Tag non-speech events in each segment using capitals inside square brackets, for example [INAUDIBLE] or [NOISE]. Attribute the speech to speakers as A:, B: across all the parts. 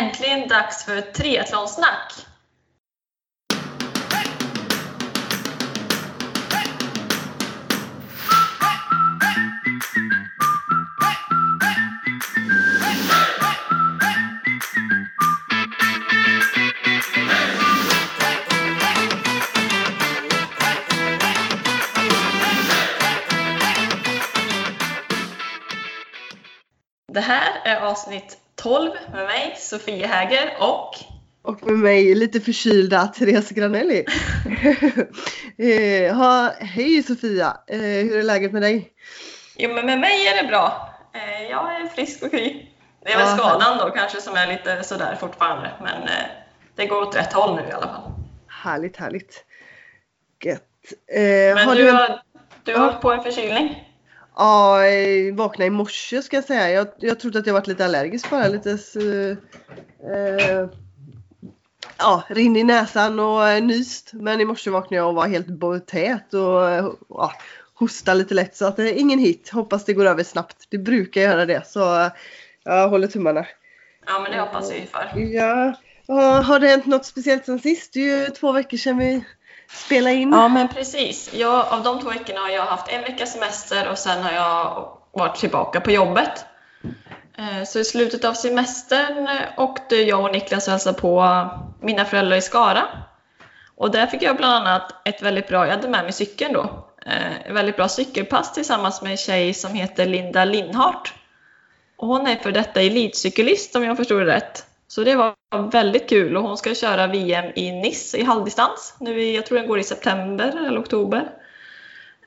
A: Äntligen dags för triathlonsnack! Det här är avsnitt 12 med mig, Sofia Häger och
B: Och med mig lite förkylda Therese Granelli. [LAUGHS] eh, ha, hej Sofia! Eh, hur är läget med dig?
A: Jo men med mig är det bra. Eh, jag är frisk och kry. Det är väl
B: Ja,
A: skadan då kanske som är lite sådär fortfarande men eh, det går åt rätt håll nu i alla fall.
B: Härligt, härligt. Gött. Eh,
A: Men
B: har
A: du
B: du...
A: har, du har
B: Ja.
A: hållit på en förkylning?
B: Ja, eh, vaknade i morse ska jag säga. Jag, jag trodde att jag varit lite allergisk bara. Lite eh, ja, rinn i näsan och eh, nyst. Men i morse vaknade jag och var helt tät och eh, ja, hostade lite lätt. Så att det är ingen hit. Hoppas det går över snabbt. Det brukar göra det. Så eh, jag håller tummarna.
A: Ja men det hoppas vi för.
B: Ja, ja, har det hänt något speciellt sen sist? Det är ju två veckor sedan vi Spela in.
A: Ja men precis. Jag, av de två veckorna har jag haft en veckas semester och sen har jag varit tillbaka på jobbet. Eh, så i slutet av semestern eh, åkte jag och Niklas och hälsade på mina föräldrar i Skara. Och där fick jag bland annat ett väldigt bra, jag hade med mig cykeln då, eh, ett väldigt bra cykelpass tillsammans med en tjej som heter Linda Lindhart. Och hon är för detta elitcyklist om jag förstod det rätt. Så det var väldigt kul och hon ska köra VM i Nice i halvdistans. Nu jag tror den går i september eller oktober.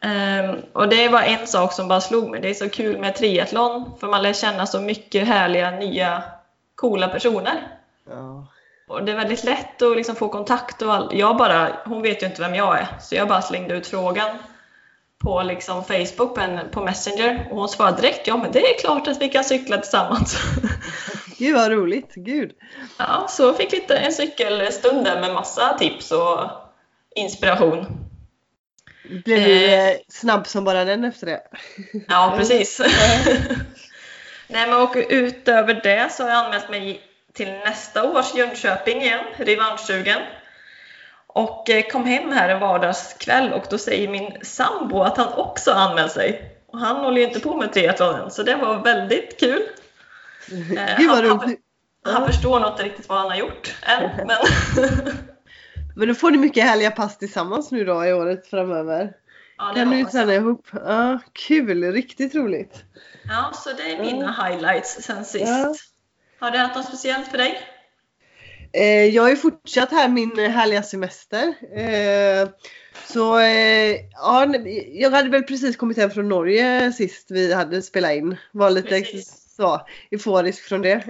A: Ehm, och det var en sak som bara slog mig. Det är så kul med triathlon för man lär känna så mycket härliga, nya, coola personer.
B: Ja.
A: Och det är väldigt lätt att liksom få kontakt och all... jag bara, hon vet ju inte vem jag är, så jag bara slängde ut frågan på liksom Facebook på, en, på Messenger och hon svarade direkt ja men det är klart att vi kan cykla tillsammans. [LAUGHS]
B: Gud vad roligt, gud.
A: ja, så fick lite en cykelstund där med massa tips och inspiration.
B: Blev du eh, snabb som bara den efter det?
A: Ja, precis. [LAUGHS] Nej, men och utöver det så har jag anmält mig till nästa års Jönköping igen, revanschsugen. Och eh, kom hem här en vardagskväll och då säger min sambo att han också anmält sig. Och han håller ju inte på med triathlon än, så det var väldigt kul. Eh, [LAUGHS]
B: Gud vad
A: han, han,
B: roligt.
A: han
B: Ja.
A: förstår nog inte riktigt vad han har gjort än, [LAUGHS] men [LAUGHS]
B: Men då får ni mycket härliga pass tillsammans nu då i året framöver.
A: ja,
B: Kan ni träna ihop? Ja, kul, riktigt roligt.
A: Ja, så det är mina highlights sen sist.
B: Ja.
A: Har det hänt något speciellt för dig?
B: Eh, jag har ju fortsatt här min härliga semester. Eh, så ja, jag hade väl precis kommit hem från Norge sist vi hade spelat in. Var lite
A: Precis
B: så euforisk från det.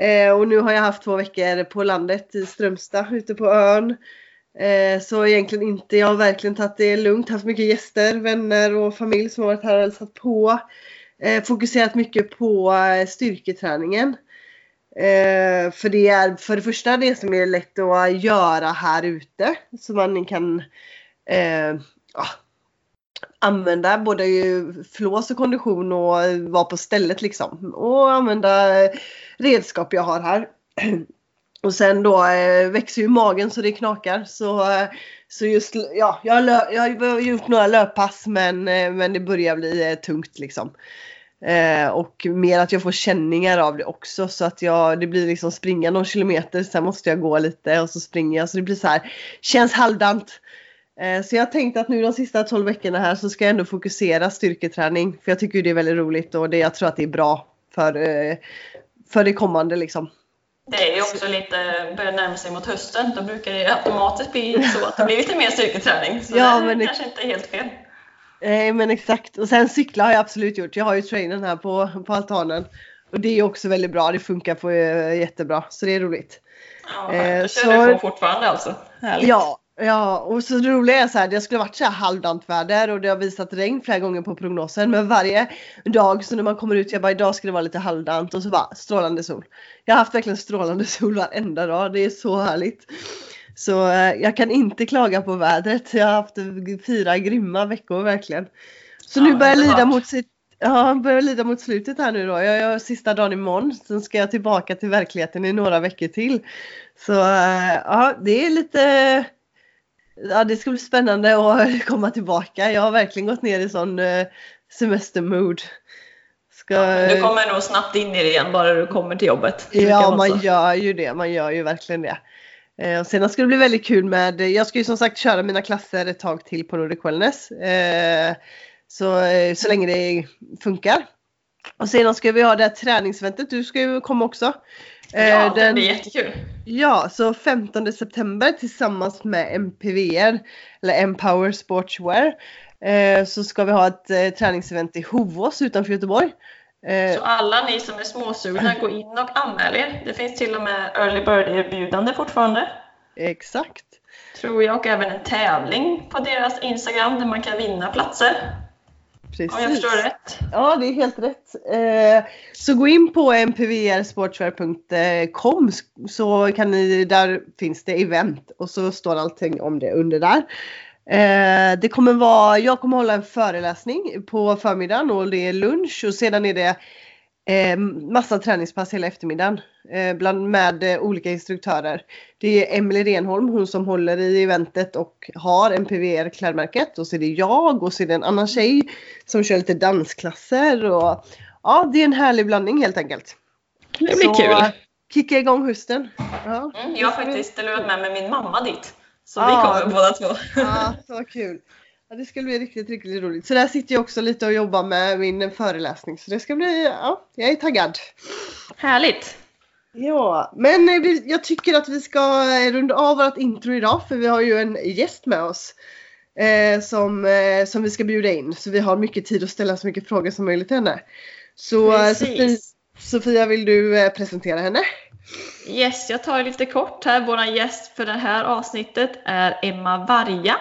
B: Eh, och nu har jag haft två veckor på landet i Strömstad ute på ön. Eh, så egentligen inte, jag har verkligen tagit det lugnt, haft mycket gäster, vänner och familj som har varit här och hälsat på. Eh, fokuserat mycket på eh, styrketräningen. Eh, för det är för det första det som är lätt att göra här ute. Så man kan eh, ja, använda både flås och kondition och vara på stället liksom. Och använda eh, redskap jag har här. [CLEARS THROAT] Och sen då eh, växer ju magen så det knakar. Så, eh, så just, ja, jag har, jag har gjort några löppass men, men det börjar bli tungt liksom. Eh, och mer att jag får känningar av det också så att jag, det blir liksom springa någon kilometer sen måste jag gå lite och så springer jag så det blir så här, känns halvdant. Eh, så jag tänkte att nu de sista 12 veckorna här så ska jag ändå fokusera styrketräning för jag tycker ju det är väldigt roligt och det, jag tror att det är bra för, eh, för det kommande liksom.
A: Det är ju också lite, börjar närma sig mot hösten, då brukar det automatiskt bli så att det blir lite mer styrketräning. Så
B: Ja,
A: det
B: men det-
A: kanske inte är helt fel.
B: Nej men exakt. Och sen cykla har jag absolut gjort. Jag har ju trainen här på, på altanen. Och det är också väldigt bra. Det funkar på eh, jättebra. Så det är roligt.
A: Ja,
B: Eh,
A: kör
B: så-
A: du på fortfarande alltså. Härligt.
B: Ja, ja, och så det roliga är så här, det skulle varit så här halvdant väder och det har visat regn flera gånger på prognosen. Men varje dag så när man kommer ut, jag bara idag ska det vara lite halvdant och så bara strålande sol. Jag har haft verkligen strålande sol varenda dag, det är så härligt. Så eh, jag kan inte klaga på vädret. Jag har haft fyra grymma veckor verkligen. Så
A: Ja,
B: nu börjar jag lida mot sitt Ja, börjar lida mot slutet här nu då. Jag har sista dagen imorgon. Sen ska jag tillbaka till verkligheten i några veckor till. Så eh, ja, det är lite... Ja, det ska bli spännande att [LAUGHS] komma tillbaka. Jag har verkligen gått ner i sån eh, semestermood.
A: Ska... Ja, du kommer nog snabbt in i det igen bara du kommer till jobbet.
B: Ja, man gör ju det. Man gör ju verkligen det. Eh, och sen ska det bli väldigt kul med, jag ska ju som sagt köra mina klasser ett tag till på Nordic Wellness. Eh, så, så länge det funkar. Och sedan ska vi ha det här träningseventet, du ska ju komma också.
A: Ja, Den, det blir jättekul.
B: Ja, så 15 september tillsammans med MPVR, eller Empower Sportswear, så ska vi ha ett träningsevent i Hovås utanför Göteborg.
A: Eh, så alla ni som är småsugna, gå in och anmäl er. Det finns till och med early bird-erbjudande fortfarande.
B: Exakt.
A: Tror jag, och även en tävling på deras Instagram där man kan vinna platser. Precis. Om jag förstår rätt.
B: Ja, det är helt rätt. Eh, så gå in på mpvrsportswear.com så kan ni, där finns det event och så står allting om det under där. Eh, det kommer vara, jag kommer hålla en föreläsning på förmiddagen och det är lunch och sedan är det eh, massa träningspass hela eftermiddagen eh, bland, med eh, olika instruktörer. Det är Emelie Renholm, hon som håller i eventet och har MPVR klädmärket och så är det jag och så är det en annan tjej som kör lite dansklasser och ja, det är en härlig blandning helt enkelt.
A: Det blir så, kul.
B: Kicka igång hösten.
A: Ja. Mm, jag har faktiskt lurat med mig min mamma dit. Så vi kommer båda två.
B: Ja, [LAUGHS] så kul. Ja, det ska bli riktigt, riktigt roligt. Så där sitter jag också lite och jobbar med min föreläsning. Så det ska bli, ja, jag är taggad.
A: Härligt.
B: Ja, men jag tycker att vi ska runda av vårt intro idag för vi har ju en gäst med oss. Eh, som, eh, som vi ska bjuda in. Så vi har mycket tid att ställa så mycket frågor som möjligt till henne. Så Sofia, Sofia, vill du eh, presentera henne?
A: Yes, jag tar lite kort här. Vår gäst för det här avsnittet är Emma Varga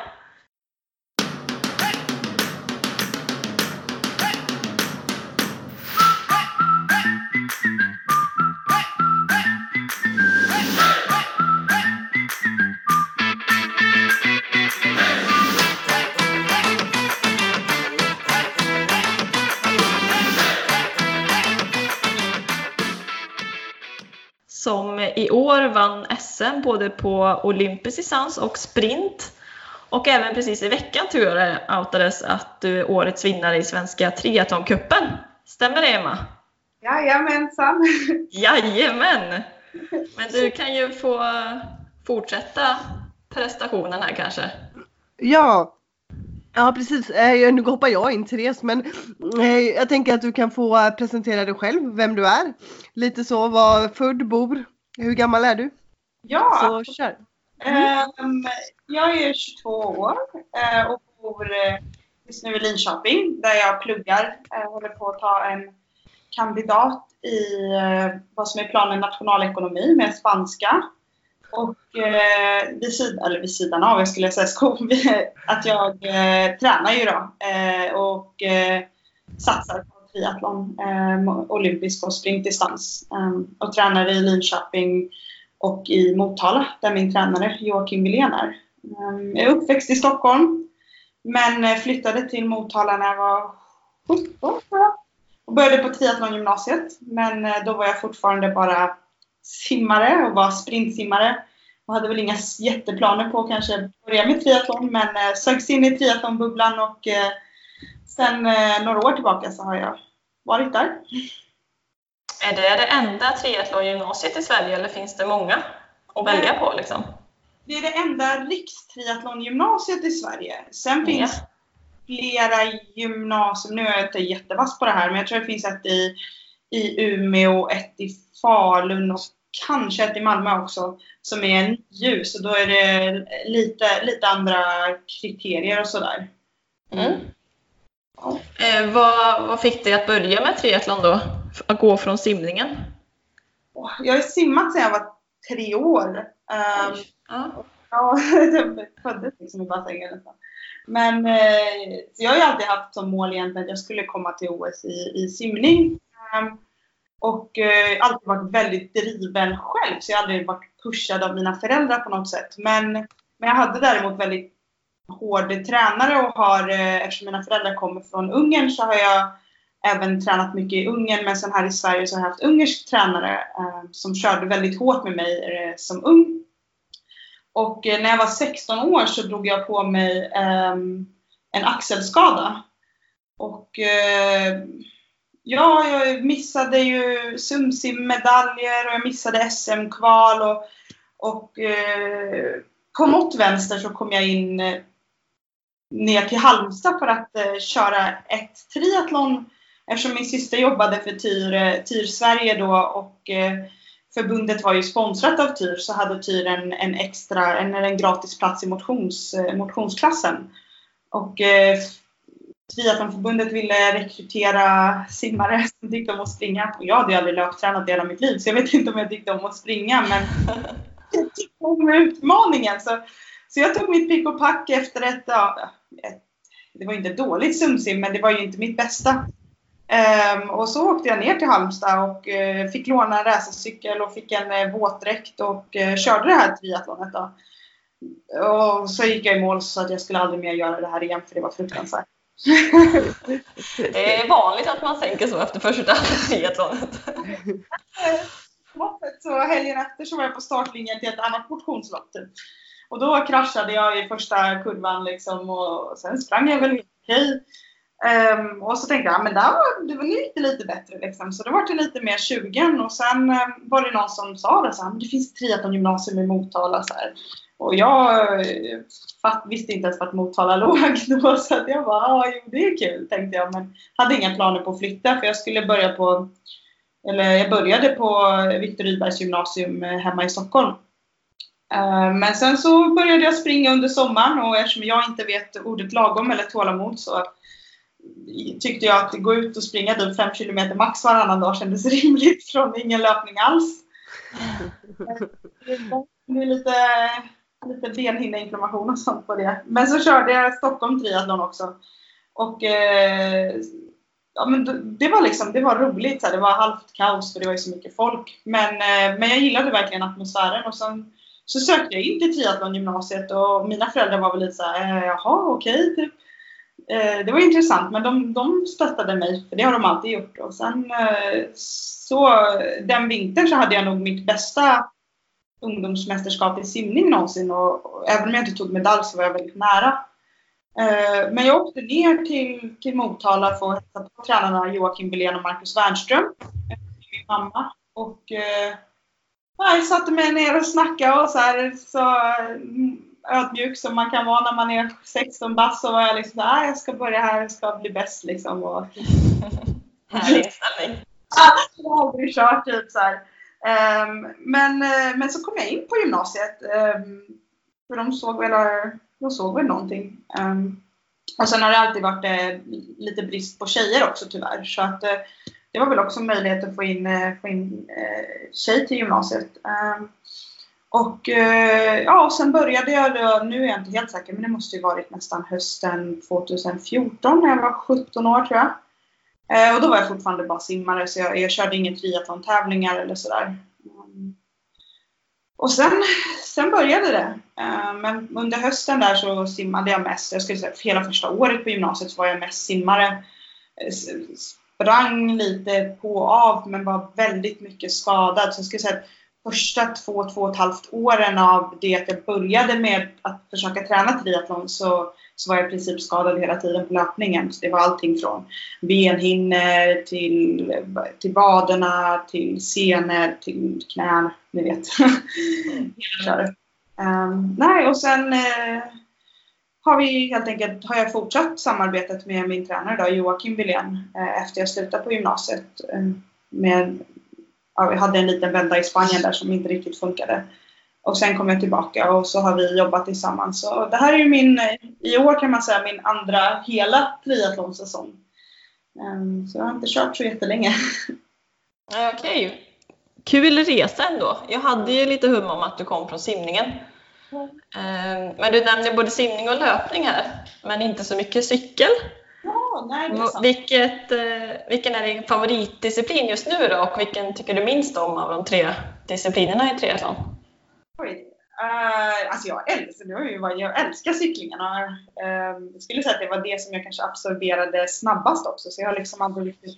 A: i år vann SM både på olympisk distans och sprint. Och även precis i veckan tror jag det outades att du är årets vinnare i Svenska Triathloncupen. Stämmer det Emma?
C: Jajamensan! [LAUGHS]
A: Jajamän! Men du kan ju få fortsätta prestationen här kanske.
B: Ja, Ja precis, eh, nu hoppar jag in Therese men eh, jag tänker att du kan få presentera dig själv, vem du är. Lite så, var född, bor, hur gammal är du?
C: Ja,
B: så kör.
C: Mm. jag är 22 år eh, och bor just nu i Linköping där jag pluggar. Jag håller på att ta en kandidat i vad som är planen nationalekonomi med spanska. Och eh, vid, sidan, eller vid sidan av, jag skulle säga [LAUGHS] skog, att jag eh, tränar ju då eh, och eh, satsar på triathlon, eh, olympisk och sprintdistans. Eh, och tränar i Linköping och i Motala där min tränare Joakim Wilén är. Eh, jag är uppväxt i Stockholm men eh, flyttade till Motala när jag var 17 och började på triathlongymnasiet. Men eh, då var jag fortfarande bara simmare och var sprintsimmare. Och hade väl inga jätteplaner på att kanske börja med triathlon men eh, sögs in i triathlonbubblan och eh, sen eh, några år tillbaka så har jag varit där.
A: Är det det enda triathlongymnasiet i Sverige eller finns det många att välja på? Liksom?
C: Det är det enda rikstriathlongymnasiet i Sverige. Sen finns ja. flera gymnasier, nu är jag inte jättevass på det här, men jag tror det finns ett i, i Umeå, ett i Falun och kanske ett i Malmö också, som är ljus. Och då är det lite, lite andra kriterier och sådär. Mm.
A: Eh, vad, vad fick dig att börja med triathlon då? Att gå från simningen?
C: Jag har simmat sedan jag var tre år. Um, ja. ja, [LAUGHS] jag föddes liksom i bassängen nästan. Men eh, jag har ju alltid haft som mål egentligen att jag skulle komma till OS i, i simning. Um, och eh, alltid varit väldigt driven själv, så jag har aldrig varit pushad av mina föräldrar på något sätt. Men, men jag hade däremot väldigt hård tränare och har, eh, eftersom mina föräldrar kommer från Ungern, så har jag även tränat mycket i Ungern men sen här i Sverige så har jag haft ungersk tränare eh, som körde väldigt hårt med mig eh, som ung. Och eh, när jag var 16 år så drog jag på mig ehm, en axelskada. Och eh, ja, jag missade ju SumSim-medaljer och jag missade SM-kval och, och eh, på något vänster så kom jag in eh, ner till Halmstad för att eh, köra ett triathlon eftersom min syster jobbade för TYR, eh, TYR Sverige då och eh, förbundet var ju sponsrat av TYR så hade TYR en, en extra, en, en gratis plats i motions, eh, motionsklassen. Och eh, Triathlonförbundet ville rekrytera simmare [LAUGHS] som tyckte om att springa. Och jag hade ju aldrig löptränat i hela mitt liv så jag vet inte om jag tyckte om att springa men [LAUGHS] jag tyckte om utmaningen. Så, så jag tog mitt pick och pack efter ett, ja, ett det var inte dåligt sumsim men det var ju inte mitt bästa. Um, och så åkte jag ner till Halmstad och uh, fick låna en racercykel och fick en uh, våtdräkt och uh, körde det här triathlonet. Då. Och så gick jag i mål så att jag skulle aldrig mer göra det här igen för det var fruktansvärt. [LAUGHS]
A: det är vanligt att man tänker så efter första triathlonet. [LAUGHS]
C: så helgen efter så var jag på startlinjen till ett annat motionslopp. Typ. Och då kraschade jag i första kurvan liksom och sen sprang jag väl okej. Um, och så tänkte jag, men där var, det var lite, lite bättre liksom. Så då var det lite mer 20 och sen um, var det någon som sa det så här, det finns triathlongymnasium i Motala så här. Och jag uh, fatt, visste inte ens vart Motala [LAUGHS] låg då så att jag bara, ja jo det är kul tänkte jag men hade inga planer på att flytta för jag skulle börja på, eller jag började på Viktor Rydbergs gymnasium eh, hemma i Stockholm. Eh, men sen så började jag springa under sommaren och eftersom jag inte vet ordet lagom eller tålamod så tyckte jag att gå ut och springa typ 5 km max varannan dag kändes [LAUGHS] rimligt från ingen löpning alls. Det är lite, lite benhinneinflammation och sånt på det. Men så körde jag Stockholm triathlon också. Och eh, ja, men det var liksom, det var roligt. Det var halvt kaos för det var ju så mycket folk. Men, eh, men jag gillade verkligen atmosfären och sen så sökte jag in till triathlongymnasiet och mina föräldrar var väl lite såhär, eh, jaha okej, Okay. Det var intressant, men de, de stöttade mig, för det har de alltid gjort. Och sen eh, så den vintern så hade jag nog mitt bästa ungdomsmästerskap i simning någonsin och, och även om jag inte tog medalj så var jag väldigt nära. Men jag åkte ner till, till Motala för att hälsa på tränarna Joakim Billén och Marcus Wernström, min mamma. Och jag satte mig ner och snackade och så här, så ödmjuk som man kan vara när man är 16 bass så var jag liksom såhär, jag ska börja här, jag ska bli bäst liksom. Och... [LAUGHS]
A: Härlig inställning.
C: jag har aldrig kört typ så um, men, uh, men så kom jag in på gymnasiet. Um, för de såg väl, de såg väl någonting. Um, och sen har det alltid varit uh, lite brist på tjejer också tyvärr. Så att uh, det var väl också en möjlighet att få in, eh, få in eh, tjej till gymnasiet. Ehm, och eh, ja, sen började jag då, nu är jag inte helt säker, men det måste ju varit nästan hösten 2014 när jag var 17 år tror jag. Eh, och då var jag fortfarande bara simmare så jag, jag körde inga triathlon-tävlingar eller sådär. Ehm, och sen, sen började det. Ehm, men under hösten där så simmade jag mest. Jag skulle säga hela första året på gymnasiet så var jag mest simmare. Sprang lite på och av men var väldigt mycket skadad. Så jag skulle säga att första två, två och ett halvt åren av det att jag började med att försöka träna triathlon så, så var jag i princip skadad hela tiden på löpningen. Så det var allting från benhinnor till, till vaderna, till senor, till knän, ni vet. [LAUGHS] um, nej, och sen uh, har vi helt enkelt, har jag fortsatt samarbetet med min tränare då, Joakim Wilén, eh, efter jag slutade på gymnasiet. Eh, med ja, jag hade en liten vända i Spanien där som inte riktigt funkade. Och sen kom jag tillbaka och så har vi jobbat tillsammans. Så det här är ju min, i år kan man säga, min andra hela triathlonsäsong. Ehm, så jag har inte kört så jättelänge. [LAUGHS]
A: Okej. Okay. Kul resa ändå. Jag hade ju lite hum om att du kom från simningen. Mm. Men du nämnde både simning och löpning här, men inte så mycket cykel.
C: Ja, nej, är.
A: Vilket, eh, vilken är din favoritdisciplin just nu då och vilken tycker du minst om av de tre disciplinerna i triathlon?
C: Uh, alltså jag älskar, det var ju jag älskar cyklingen. Och, uh, jag skulle säga att det var det som jag kanske absorberade snabbast också. Så jag har liksom aldrig riktigt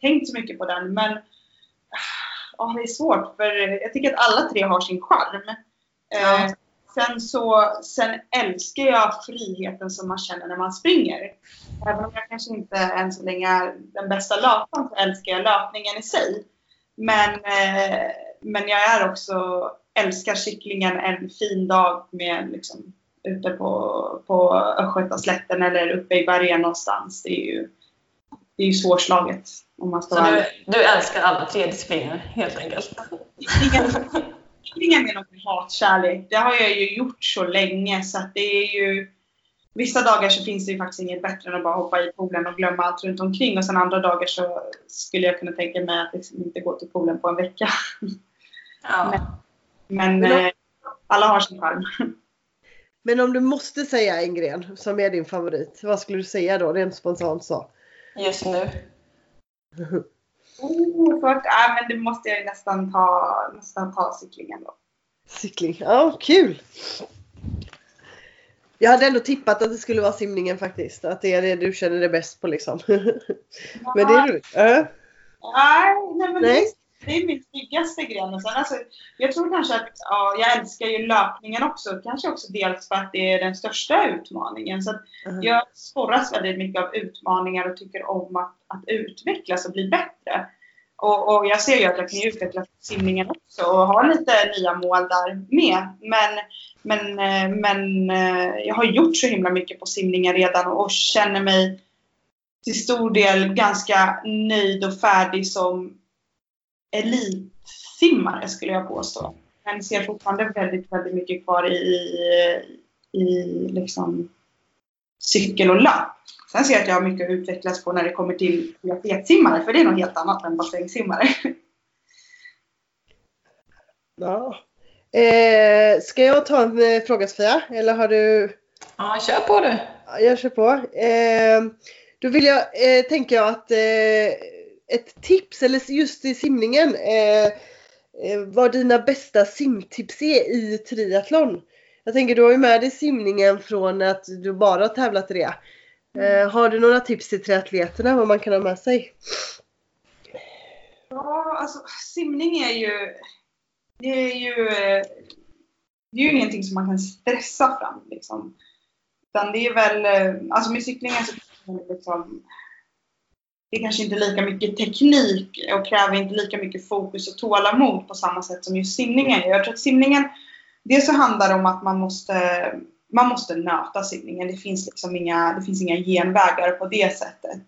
C: tänkt så mycket på den. Men uh, det är svårt för jag tycker att alla tre har sin charm. Ja. Sen så sen älskar jag friheten som man känner när man springer. Även om jag kanske inte än så länge är den bästa löparen så älskar jag löpningen i sig. Men, uh, men jag är också älskar cyklingen en fin dag med liksom, ute på, på Östgötaslätten eller uppe i bergen någonstans. Det är ju, det är ju svårslaget. Om man
A: ska Så du, du älskar alla tre discipliner helt enkelt?
C: Cyklingen är nog hatkärlek. Det har jag ju gjort så länge så att det är ju Vissa dagar så finns det ju faktiskt inget bättre än att bara hoppa i poolen och glömma allt runt omkring och sen andra dagar så skulle jag kunna tänka mig att liksom inte gå till poolen på en vecka. Ja. Men, men eh, alla har sin charm.
B: Men om du måste säga en gren som är din favorit, vad skulle du säga då rent spontant så?
A: Just nu? [LAUGHS]
C: oh, för, äh, men det måste jag nästan ta, nästan ta cyklingen då.
B: Cykling, ja kul! Jag hade ändå tippat att det skulle vara simningen faktiskt. Att det är det du känner dig bäst på liksom. [LAUGHS] men det är roligt.
C: Äh. Nej, nej, men nej det är min snyggaste gren. Och sen, alltså, jag tror kanske att ja, jag älskar ju löpningen också. Kanske också dels för att det är den största utmaningen. Så mm. Jag sporras väldigt mycket av utmaningar och tycker om att, att utvecklas och bli bättre. Och, och, jag ser ju att jag kan utveckla simningen också och ha lite nya mål där med. Men, men, eh, men eh, jag har gjort så himla mycket på simningen redan och känner mig till stor del ganska nöjd och färdig som elitsimmare skulle jag påstå. Men ser fortfarande väldigt, väldigt mycket kvar i, i liksom cykel och löp. Sen ser jag att jag har mycket att utvecklas på när det kommer till triathletsimmare, för det är något helt annat än bassängsimmare. [LAUGHS]
B: Ja. Eh, ska jag ta en eh, fråga Sofia? Eller har du?
A: Ja, kör på du.
B: Ja, jag kör på. Eh, då vill jag, eh, tänker jag att eh, ett tips, eller just i simningen, eh, eh, vad dina bästa simtips är i triathlon. Jag tänker du har ju med dig simningen från att du bara har tävlat i det. Eh, mm. har du några tips till triatleterna vad man kan ha med sig?
C: Ja, alltså simning är ju, det är ju, eh, det är ju ingenting som man kan stressa fram liksom. Utan det är väl, eh, alltså med cyklingen så liksom, det är kanske inte lika mycket teknik och kräver inte lika mycket fokus och tålamod på samma sätt som just simningen Jag tror att simningen, dels så handlar det om att man måste, man måste nöta simningen. Det finns liksom inga, det finns inga genvägar på det sättet.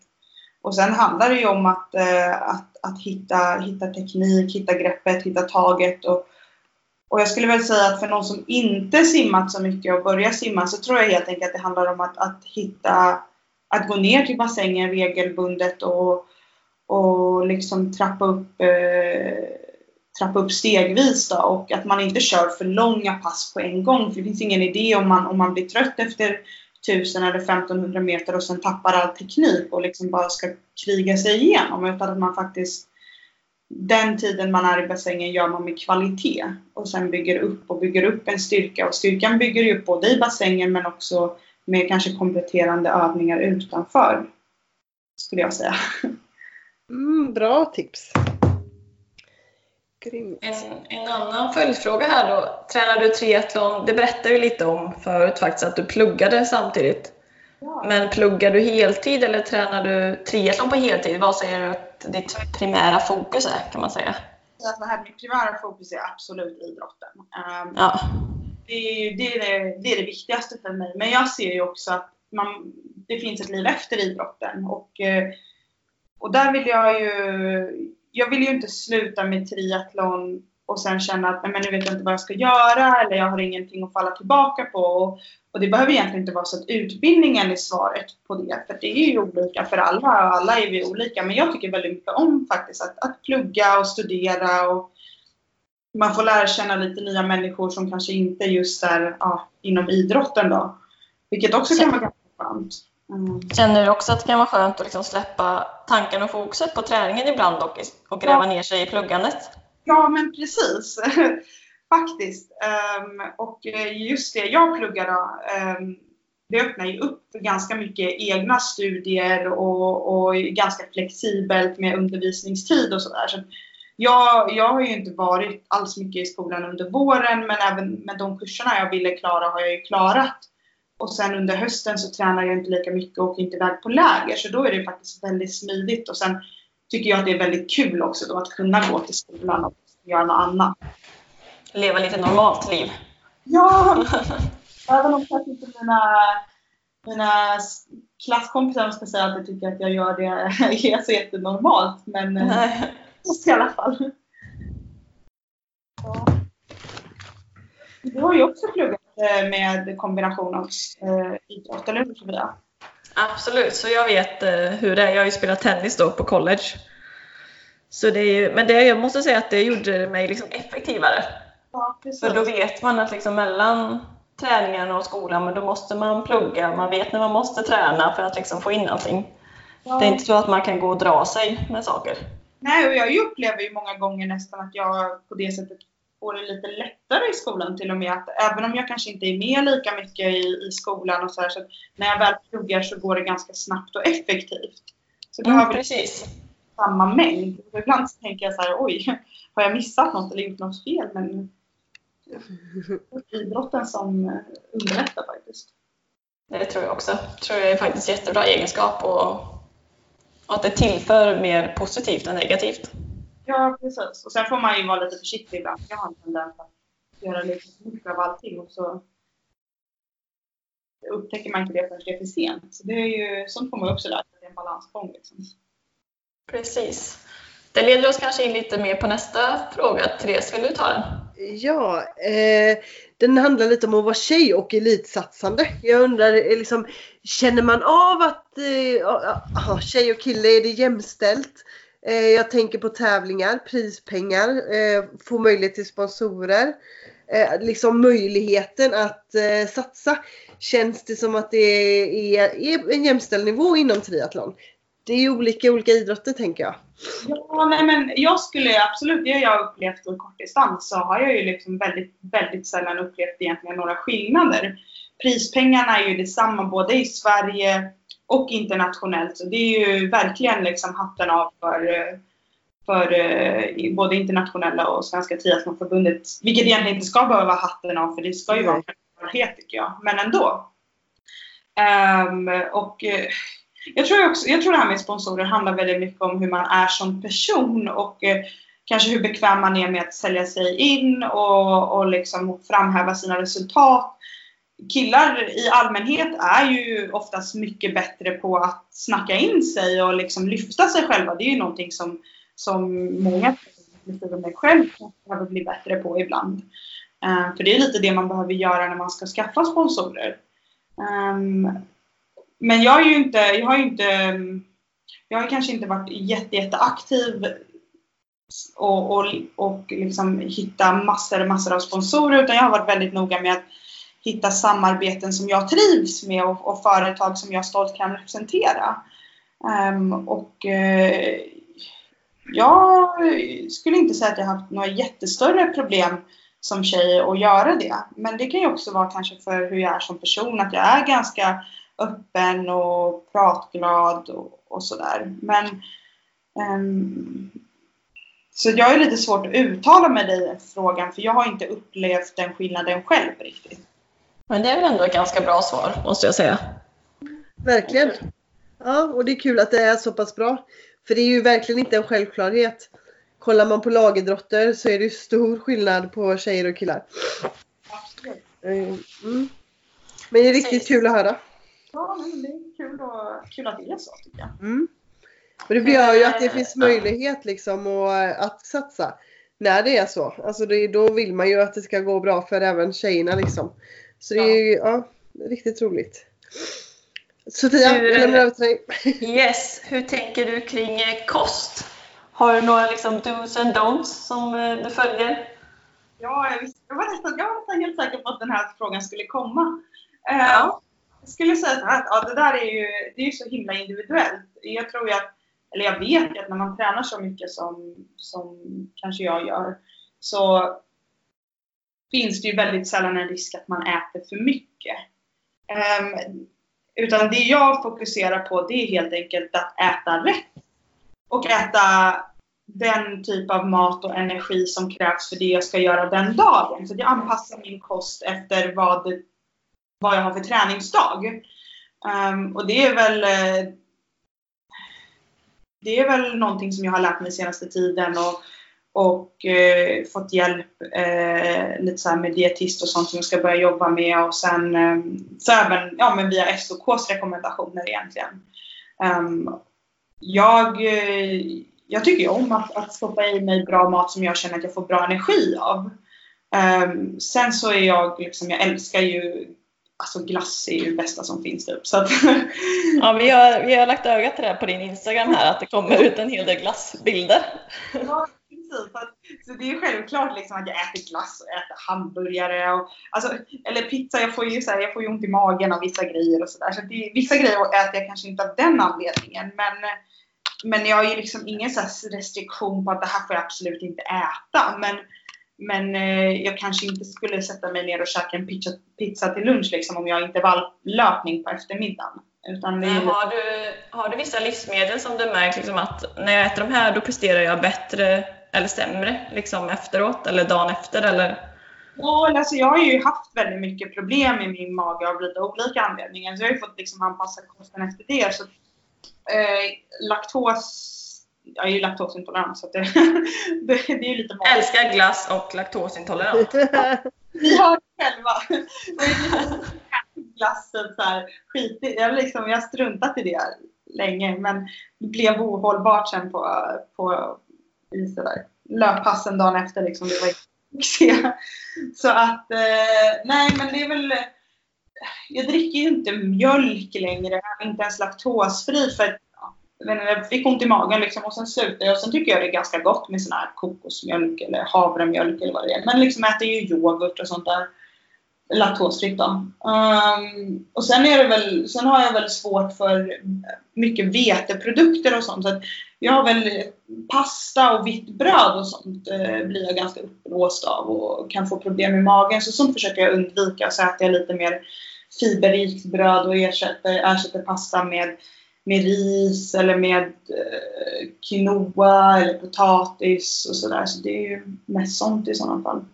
C: Och sen handlar det ju om att, eh, att, att hitta, hitta teknik, hitta greppet, hitta taget. Och, och jag skulle väl säga att för någon som inte simmat så mycket och börjar simma så tror jag helt enkelt att det handlar om att, att hitta att gå ner till bassängen regelbundet och, och liksom trappa upp, eh, trappa upp stegvis då, och att man inte kör för långa pass på en gång. För det finns ingen idé om man, om man blir trött efter 1000 eller 1500 meter och sen tappar all teknik och liksom bara ska kriga sig igenom. Utan att man faktiskt den tiden man är i bassängen gör man med kvalitet och sen bygger upp och bygger upp en styrka. Och styrkan bygger upp både i bassängen men också med kanske kompletterande övningar utanför. Skulle jag säga.
B: Mm, bra tips.
A: Grymt. En, en annan följdfråga här då. Tränar du triathlon? Det berättade du lite om förut faktiskt att du pluggade samtidigt. Ja. Men pluggar du heltid eller tränar du triathlon på heltid? Vad säger du att ditt primära fokus är kan man säga?
C: mitt primära fokus är absolut idrotten. Um, ja det är, det, är det, det är det viktigaste för mig. Men jag ser ju också att man, det finns ett liv efter idrotten. Och, eh, och där vill jag ju... Jag vill ju inte sluta med triathlon och sen känna att nej, men nu vet jag inte vad jag ska göra eller jag har ingenting att falla tillbaka på. Och, och det behöver egentligen inte vara så att utbildningen är svaret på det. För det är ju olika för alla och alla är vi olika. Men jag tycker väldigt mycket om faktiskt att, att plugga och studera och man får lära känna lite nya människor som kanske inte just är ja, inom idrotten då. Vilket också kan vara ganska skönt.
A: Mm. Känner du också att det kan vara skönt att liksom släppa tanken och fokuset på träningen ibland och, och gräva ja. ner sig i pluggandet?
C: Ja, men precis. [LAUGHS] faktiskt. Um, och just det jag pluggar då, um, det öppnar ju upp för ganska mycket egna studier och, och ganska flexibelt med undervisningstid och sådär. Så jag, jag har ju inte varit alls mycket i skolan under våren men även med de kurserna jag ville klara har jag ju klarat. Och sen under hösten så tränar jag inte lika mycket och åker inte iväg på läger så då är det faktiskt väldigt smidigt och sen tycker jag att det är väldigt kul också då att kunna gå till skolan och göra något annat.
A: Leva lite normalt liv.
C: Ja! [LAUGHS] Även om kanske inte mina, mina klasskompisar ska säga att jag tycker att jag gör det [LAUGHS] är så jättenormalt. Men eh, Nej. i alla fall. Ja. Du har ju också pluggat eh, med kombination av eh, idrott, eller hur Sofia?
A: Absolut, så jag vet hur det är. Jag har ju spelat tennis då på college. Så det är ju, men det, jag måste säga att det gjorde mig liksom effektivare.
C: Ja,
A: För då vet man att liksom mellan träningen och skolan, men då måste man plugga. Man vet när man måste träna för att liksom få in allting. Ja. Det är inte så att man kan gå och dra sig med saker.
C: Nej, och jag upplever ju många gånger nästan att jag på det sättet får det lite lättare i skolan till och med. Att även om jag kanske inte är med lika mycket i, i skolan och så, här, så när jag väl pluggar så går det ganska snabbt och effektivt. Så
A: mm, precis.
C: samma mängd. ibland så tänker jag så här, oj, har jag missat något eller gjort något fel? Men idrotten som eh, underlättar faktiskt.
A: Det tror jag också. Tror jag är faktiskt jättebra egenskap och, att det tillför mer positivt än negativt.
C: Ja, precis. Och sen får man ju vara lite försiktig ibland. Jag har en tendens att göra lite mycket av allting och så upptäcker man inte det förrän det är för sent. Så det är ju, sånt får man också lära sig, det är en balansgång. Liksom.
A: Precis. Det leder oss kanske in lite mer på nästa fråga. Therese, vill du ta den?
B: Ja, eh, den handlar lite om att vara tjej och elitsatsande. Jag undrar, eh, liksom, känner man av att eh, tjej och kille är det jämställt? Eh, jag tänker på tävlingar, prispengar, eh, få möjlighet till sponsorer. Eh, liksom möjligheten att eh, satsa. Känns det som att det är, är en jämställd nivå inom triathlon? Det är ju olika olika idrotter tänker jag.
C: Ja, nej, men jag skulle absolut, det har jag upplevt i kortdistans så har jag ju liksom väldigt, väldigt sällan upplevt egentligen några skillnader. Prispengarna är ju detsamma både i Sverige och internationellt. Så det är ju verkligen liksom hatten av för, för eh, både internationella och Svenska Triathlonförbundet. Vilket egentligen inte ska behöva hatten av för det ska ju vara en självklarhet tycker jag. Men ändå. Um, och eh, jag tror, också, jag tror det här med sponsorer handlar väldigt mycket om hur man är som person och eh, kanske hur bekväm man är med att sälja sig in och, och liksom framhäva sina resultat. Killar i allmänhet är ju oftast mycket bättre på att snacka in sig och liksom lyfta sig själva. Det är ju någonting som, som många, inklusive mig själv, behöver bli bättre på ibland. Eh, för det är lite det man behöver göra när man ska skaffa sponsorer. Um, men jag är ju inte, jag har ju inte, jag har kanske inte varit jätte, jätteaktiv och, och, och liksom hitta massor, massor av sponsorer utan jag har varit väldigt noga med att hitta samarbeten som jag trivs med och, och företag som jag stolt kan representera. Um, och uh, jag skulle inte säga att jag har haft några jättestörre problem som tjej att göra det. Men det kan ju också vara kanske för hur jag är som person, att jag är ganska öppen och pratglad och, och sådär. Men um, så jag är lite svårt att uttala mig i frågan för jag har inte upplevt den skillnaden själv riktigt.
A: Men det är väl ändå ett ganska bra svar måste jag säga.
B: Verkligen. Ja, och det är kul att det är så pass bra. För det är ju verkligen inte en självklarhet. Kollar man på lagidrotter så är det stor skillnad på tjejer och killar.
C: Absolut.
B: Mm. Men det är riktigt kul att höra.
C: Ja, men det är kul, och, kul att det är så tycker jag.
B: Mm. Men det gör ju att det finns möjlighet liksom att, att satsa när det är så. Alltså det, då vill man ju att det ska gå bra för även tjejerna liksom. Så det är ju ja, riktigt roligt. Sofia, jag lämnar över till dig. [LAUGHS]
A: Yes, hur tänker du kring eh, kost? Har du några liksom dos and don'ts som eh, du följer?
C: Ja, jag, visste, jag, var nästan, jag var nästan helt säker på att den här frågan skulle komma. Eh, ja. Jag skulle säga så här att ja, det där är ju, det är så himla individuellt. Jag tror ju att, eller jag vet ju att när man tränar så mycket som, som kanske jag gör så finns det ju väldigt sällan en risk att man äter för mycket. Um, utan det jag fokuserar på det är helt enkelt att äta rätt. Och äta den typ av mat och energi som krävs för det jag ska göra den dagen. Så jag anpassar min kost efter vad, vad jag har för träningsdag. Um, och det är väl eh, det är väl någonting som jag har lärt mig senaste tiden och, och eh, fått hjälp eh, lite så med dietist och sånt som jag ska börja jobba med och sen eh, så även ja, men via SOKs rekommendationer egentligen. Um, jag, eh, jag tycker om att, att stoppa i mig bra mat som jag känner att jag får bra energi av. Um, sen så är jag liksom, jag älskar ju Alltså glass är ju det bästa som finns typ. Så att
A: ja, vi har, vi har lagt ögat till det på din Instagram här att det kommer ut en hel del glassbilder.
C: Ja, precis. Så det är självklart liksom att jag äter glass och äter hamburgare. Och, alltså, eller pizza, jag får ju, så här, jag får ju ont i magen av vissa grejer och sådär. Så, så vissa grejer äter jag kanske inte av den anledningen. Men, men jag har ju liksom ingen så restriktion på att det här får jag absolut inte äta. Men men eh, jag kanske inte skulle sätta mig ner och käka en pizza, pizza till lunch liksom, om jag har intervalllöpning på eftermiddagen. Utan
A: det är... har, du, har du vissa livsmedel som du märker liksom, att när jag äter de här då presterar jag bättre eller sämre liksom, efteråt eller dagen efter? Eller?
C: Ja, alltså jag har ju haft väldigt mycket problem med min mage av lite olika anledningar. Så jag har ju fått liksom anpassa kosten efter det. Så, eh, laktos jag är ju laktosintolerant så det, [LAUGHS] det, det, är ju lite
A: vanligt. Älskar glass och laktosintolerant. [LAUGHS]
C: Ni hör själva. [LAUGHS] Glassen så här, skit, jag, liksom, jag har struntat i det länge men det blev ohållbart sen på, på i sådär, löppassen dagen efter. Liksom, det var succé. Så att, eh, nej men det är väl jag dricker ju inte mjölk längre, inte ens laktosfri för jag fick ont i magen liksom och sen slutade jag. Och sen tycker jag det är ganska gott med sån här kokosmjölk eller havremjölk eller vad det är. Men liksom äter ju yoghurt och sånt där. Laktosfritt då. Um, och sen är det väl, sen har jag väl svårt för mycket veteprodukter och sånt. Så att jag har väl pasta och vitt bröd och sånt eh, blir jag ganska uppblåst av och kan få problem med magen. Så sånt försöker jag undvika. Så äter jag lite mer fiberrikt bröd och ersätter, ersätter pasta med med ris eller med eh, quinoa eller potatis och sådär. Så det är ju mest sånt i sådana fall.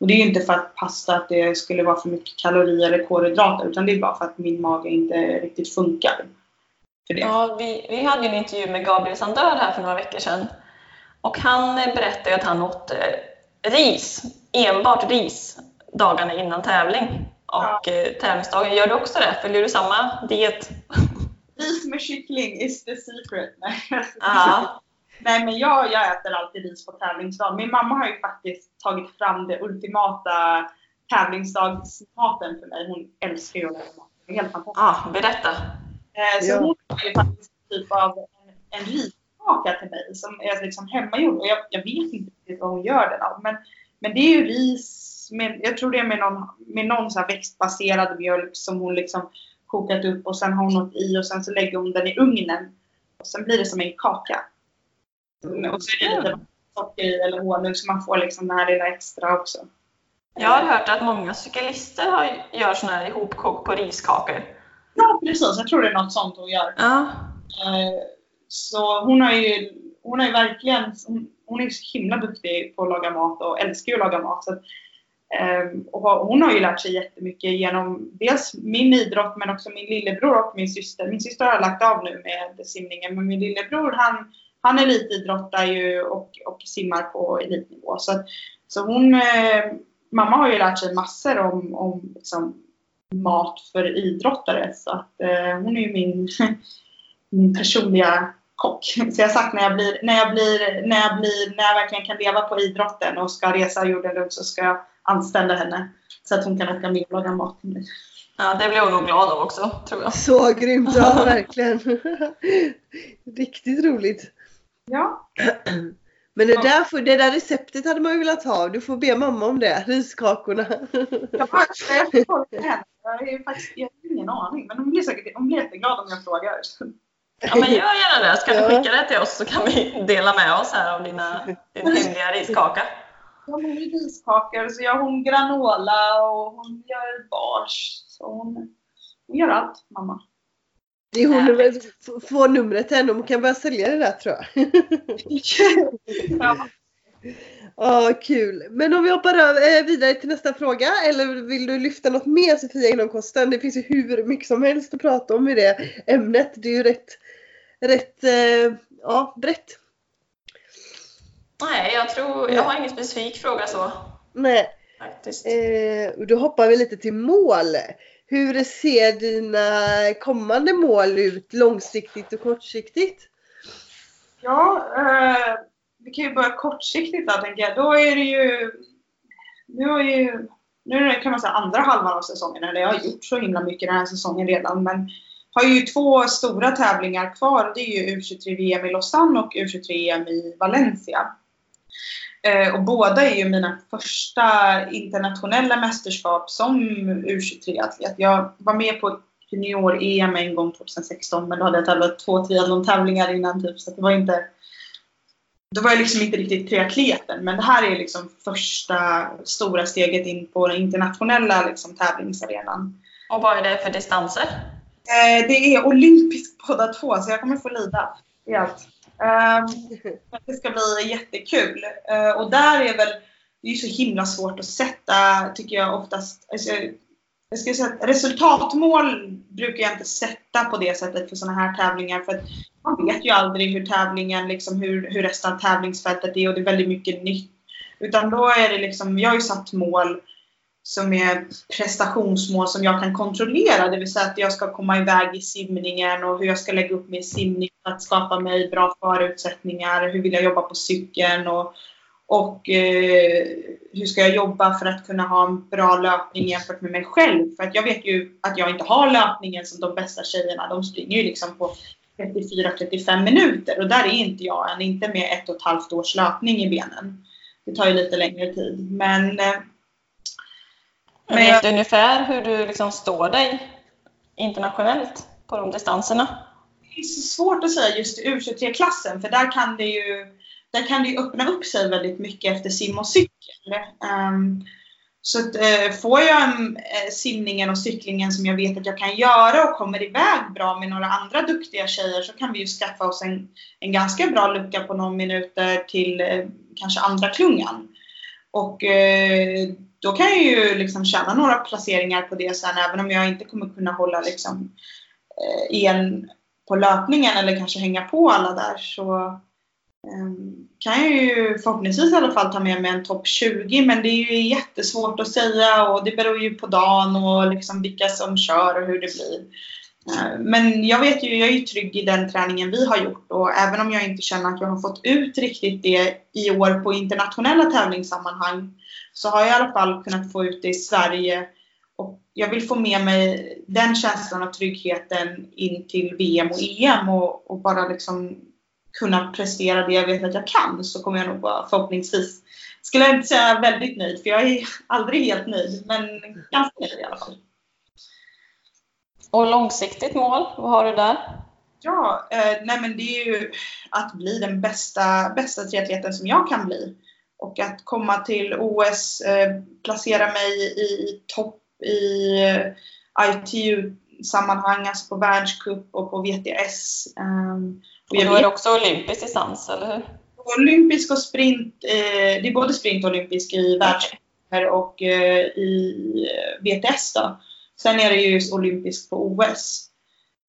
C: Och det är ju inte för att pasta att det skulle vara för mycket kalorier eller kolhydrater utan det är bara för att min mage inte riktigt funkar.
A: För det. Ja, vi, vi hade ju en intervju med Gabriel Sandör här för några veckor sedan. Och han berättade att han åt eh, ris, enbart ris, dagarna innan tävling. Och ja. Eh, tävlingsdagen, gör du också det? Följer du samma diet?
C: Ris med kyckling is the secret. Nej, ah. [LAUGHS] Nej men jag, jag äter alltid ris på tävlingsdag. Min mamma har ju faktiskt tagit fram det ultimata tävlingsdagsmaten för mig. Hon älskar ju att laga mat. Det är helt fantastiskt.
A: Ah, berätta.
C: Eh, så ja. hon har ju faktiskt typ av en, en riskaka till mig som är liksom hemmagjord. Och jag, jag vet inte riktigt vad hon gör den av. Men, men det är ju ris med, jag tror det är med någon, med någon så växtbaserad mjölk som hon liksom kokat upp och sen har hon något i och sen så lägger hon den i ugnen. Och sen blir det som en kaka. Mm. Och så är det lite socker i eller honung så man får liksom det här lilla extra också.
A: Jag har hört att många cyklister har, gör sådana här ihopkok på riskakor.
C: Ja precis, jag tror det är något sånt hon gör.
A: Ja.
C: Eh, så hon har ju, hon har ju verkligen, hon är så himla duktig på att laga mat och älskar ju att laga mat. Så Ehm, och hon har ju lärt sig jättemycket genom dels min idrott men också min lillebror och min syster. Min syster har lagt av nu med simningen men min lillebror han, han elitidrottar ju och, och simmar på elitnivå. Så, så hon, eh, mamma har ju lärt sig massor om, om liksom, mat för idrottare. Så att, eh, hon är ju min, [LAUGHS] min personliga kock. [LAUGHS] Så jag har sagt när jag, blir, när, jag blir, när, jag blir, när jag verkligen kan leva på idrotten och ska resa jorden runt så ska jag anställa henne så att hon kan åka med och laga mat till mig.
A: Ja, det blir hon nog glad av också, tror jag.
B: Så grymt, ja [LAUGHS] verkligen. [LAUGHS] Riktigt roligt.
C: Ja.
B: Men det där, det där receptet hade man ju velat ha. Du får be mamma om det, riskakorna.
C: Ja, jag. Jag har faktiskt jag har ingen aning, men hon blir säkert hon blir jätteglad om jag frågar.
A: Ja, men gör [LAUGHS] gärna det, så kan du skicka det till oss så kan vi dela med oss här av dina, din [LAUGHS] hemliga riskaka.
C: hon gör riskakor, så gör hon granola och hon gör bars. Så hon, hon gör allt, mamma.
B: Det är hon som får numret till henne. Hon kan börja sälja det där tror jag.
C: ja. [LAUGHS]
B: Ja, kul. Men om vi hoppar över, eh, vidare till nästa fråga. Eller vill du lyfta något mer Sofia inom kosten? Det finns ju hur mycket som helst att prata om i det ämnet. Det är ju rätt, rätt eh, ja, brett.
A: Nej, jag tror, jag har ingen specifik fråga så.
B: Nej.
A: Faktiskt.
B: Eh, då hoppar vi lite till mål. Hur ser dina kommande mål ut långsiktigt och kortsiktigt?
C: Ja, eh, vi kan ju börja kortsiktigt där tänker jag. Då är det ju, nu är ju, nu är det kan man säga andra halvan av säsongen, eller jag har gjort så himla mycket den här säsongen redan, men har ju två stora tävlingar kvar. Det är ju U23-VM i Lausanne och U23-EM i Valencia. Eh, och båda är ju mina första internationella mästerskap som U23-atlet. Jag var med på junior-EM en gång 2016 men då hade jag tävlat två triathlon-tävlingar innan typ så det var inte då var jag liksom inte riktigt triatleten men det här är liksom första stora steget in på den internationella liksom, tävlingsarenan.
A: Och vad är det för distanser?
C: Eh, det är olympiskt båda två så jag kommer få lida i allt. Um, det ska bli jättekul. Uh, och där är väl, det är så himla svårt att sätta, tycker jag oftast. Alltså, jag ska säga, resultatmål brukar jag inte sätta på det sättet för sådana här tävlingar. För att man vet ju aldrig hur tävlingen, liksom, hur, hur resten av tävlingsfältet är och det är väldigt mycket nytt. Utan då är det liksom, jag har ju satt mål som är prestationsmål som jag kan kontrollera. Det vill säga att jag ska komma iväg i simningen och hur jag ska lägga upp min simning för att skapa mig bra förutsättningar. Hur vill jag jobba på cykeln och, och eh, hur ska jag jobba för att kunna ha en bra löpning jämfört med mig själv. För att jag vet ju att jag inte har löpningen som de bästa tjejerna. De springer ju liksom på 34-35 minuter och där är inte jag än. Inte med ett och ett halvt års löpning i benen. Det tar ju lite längre tid. Men eh,
A: men vet du ungefär hur du liksom står dig internationellt på de distanserna?
C: Det är så svårt att säga just i U23-klassen för där kan det ju där kan det öppna upp sig väldigt mycket efter sim och cykel. Um, så att, uh, får jag um, simningen och cyklingen som jag vet att jag kan göra och kommer iväg bra med några andra duktiga tjejer så kan vi ju skaffa oss en, en ganska bra lucka på några minuter till uh, kanske andra klungan. Och uh, då kan jag ju liksom tjäna några placeringar på det sen även om jag inte kommer kunna hålla liksom, eh, en på löpningen eller kanske hänga på alla där så eh, kan jag ju förhoppningsvis i alla fall ta med mig en topp 20 men det är ju jättesvårt att säga och det beror ju på dagen och liksom vilka som kör och hur det blir. Eh, men jag vet ju, jag är ju trygg i den träningen vi har gjort och även om jag inte känner att jag har fått ut riktigt det i år på internationella tävlingssammanhang så har jag i alla fall kunnat få ut det i Sverige. Och jag vill få med mig den känslan av tryggheten in till VM och EM och, och bara liksom kunna prestera det jag vet att jag kan så kommer jag nog vara förhoppningsvis, skulle jag inte säga väldigt nöjd för jag är aldrig helt nöjd men ganska nöjd i alla fall.
A: Och långsiktigt mål, vad har du där?
C: Ja, eh, nej men det är ju att bli den bästa, bästa triatleten som jag kan bli. Och att komma till OS, eh, placera mig i topp i eh, ITU-sammanhang, alltså på världscup och på VTS.
A: Um, och, och då är det också olympisk distans, eller hur?
C: Olympisk och sprint, eh, det är både sprint och olympisk i världscuper och i VTS då. Sen är det ju olympisk på OS.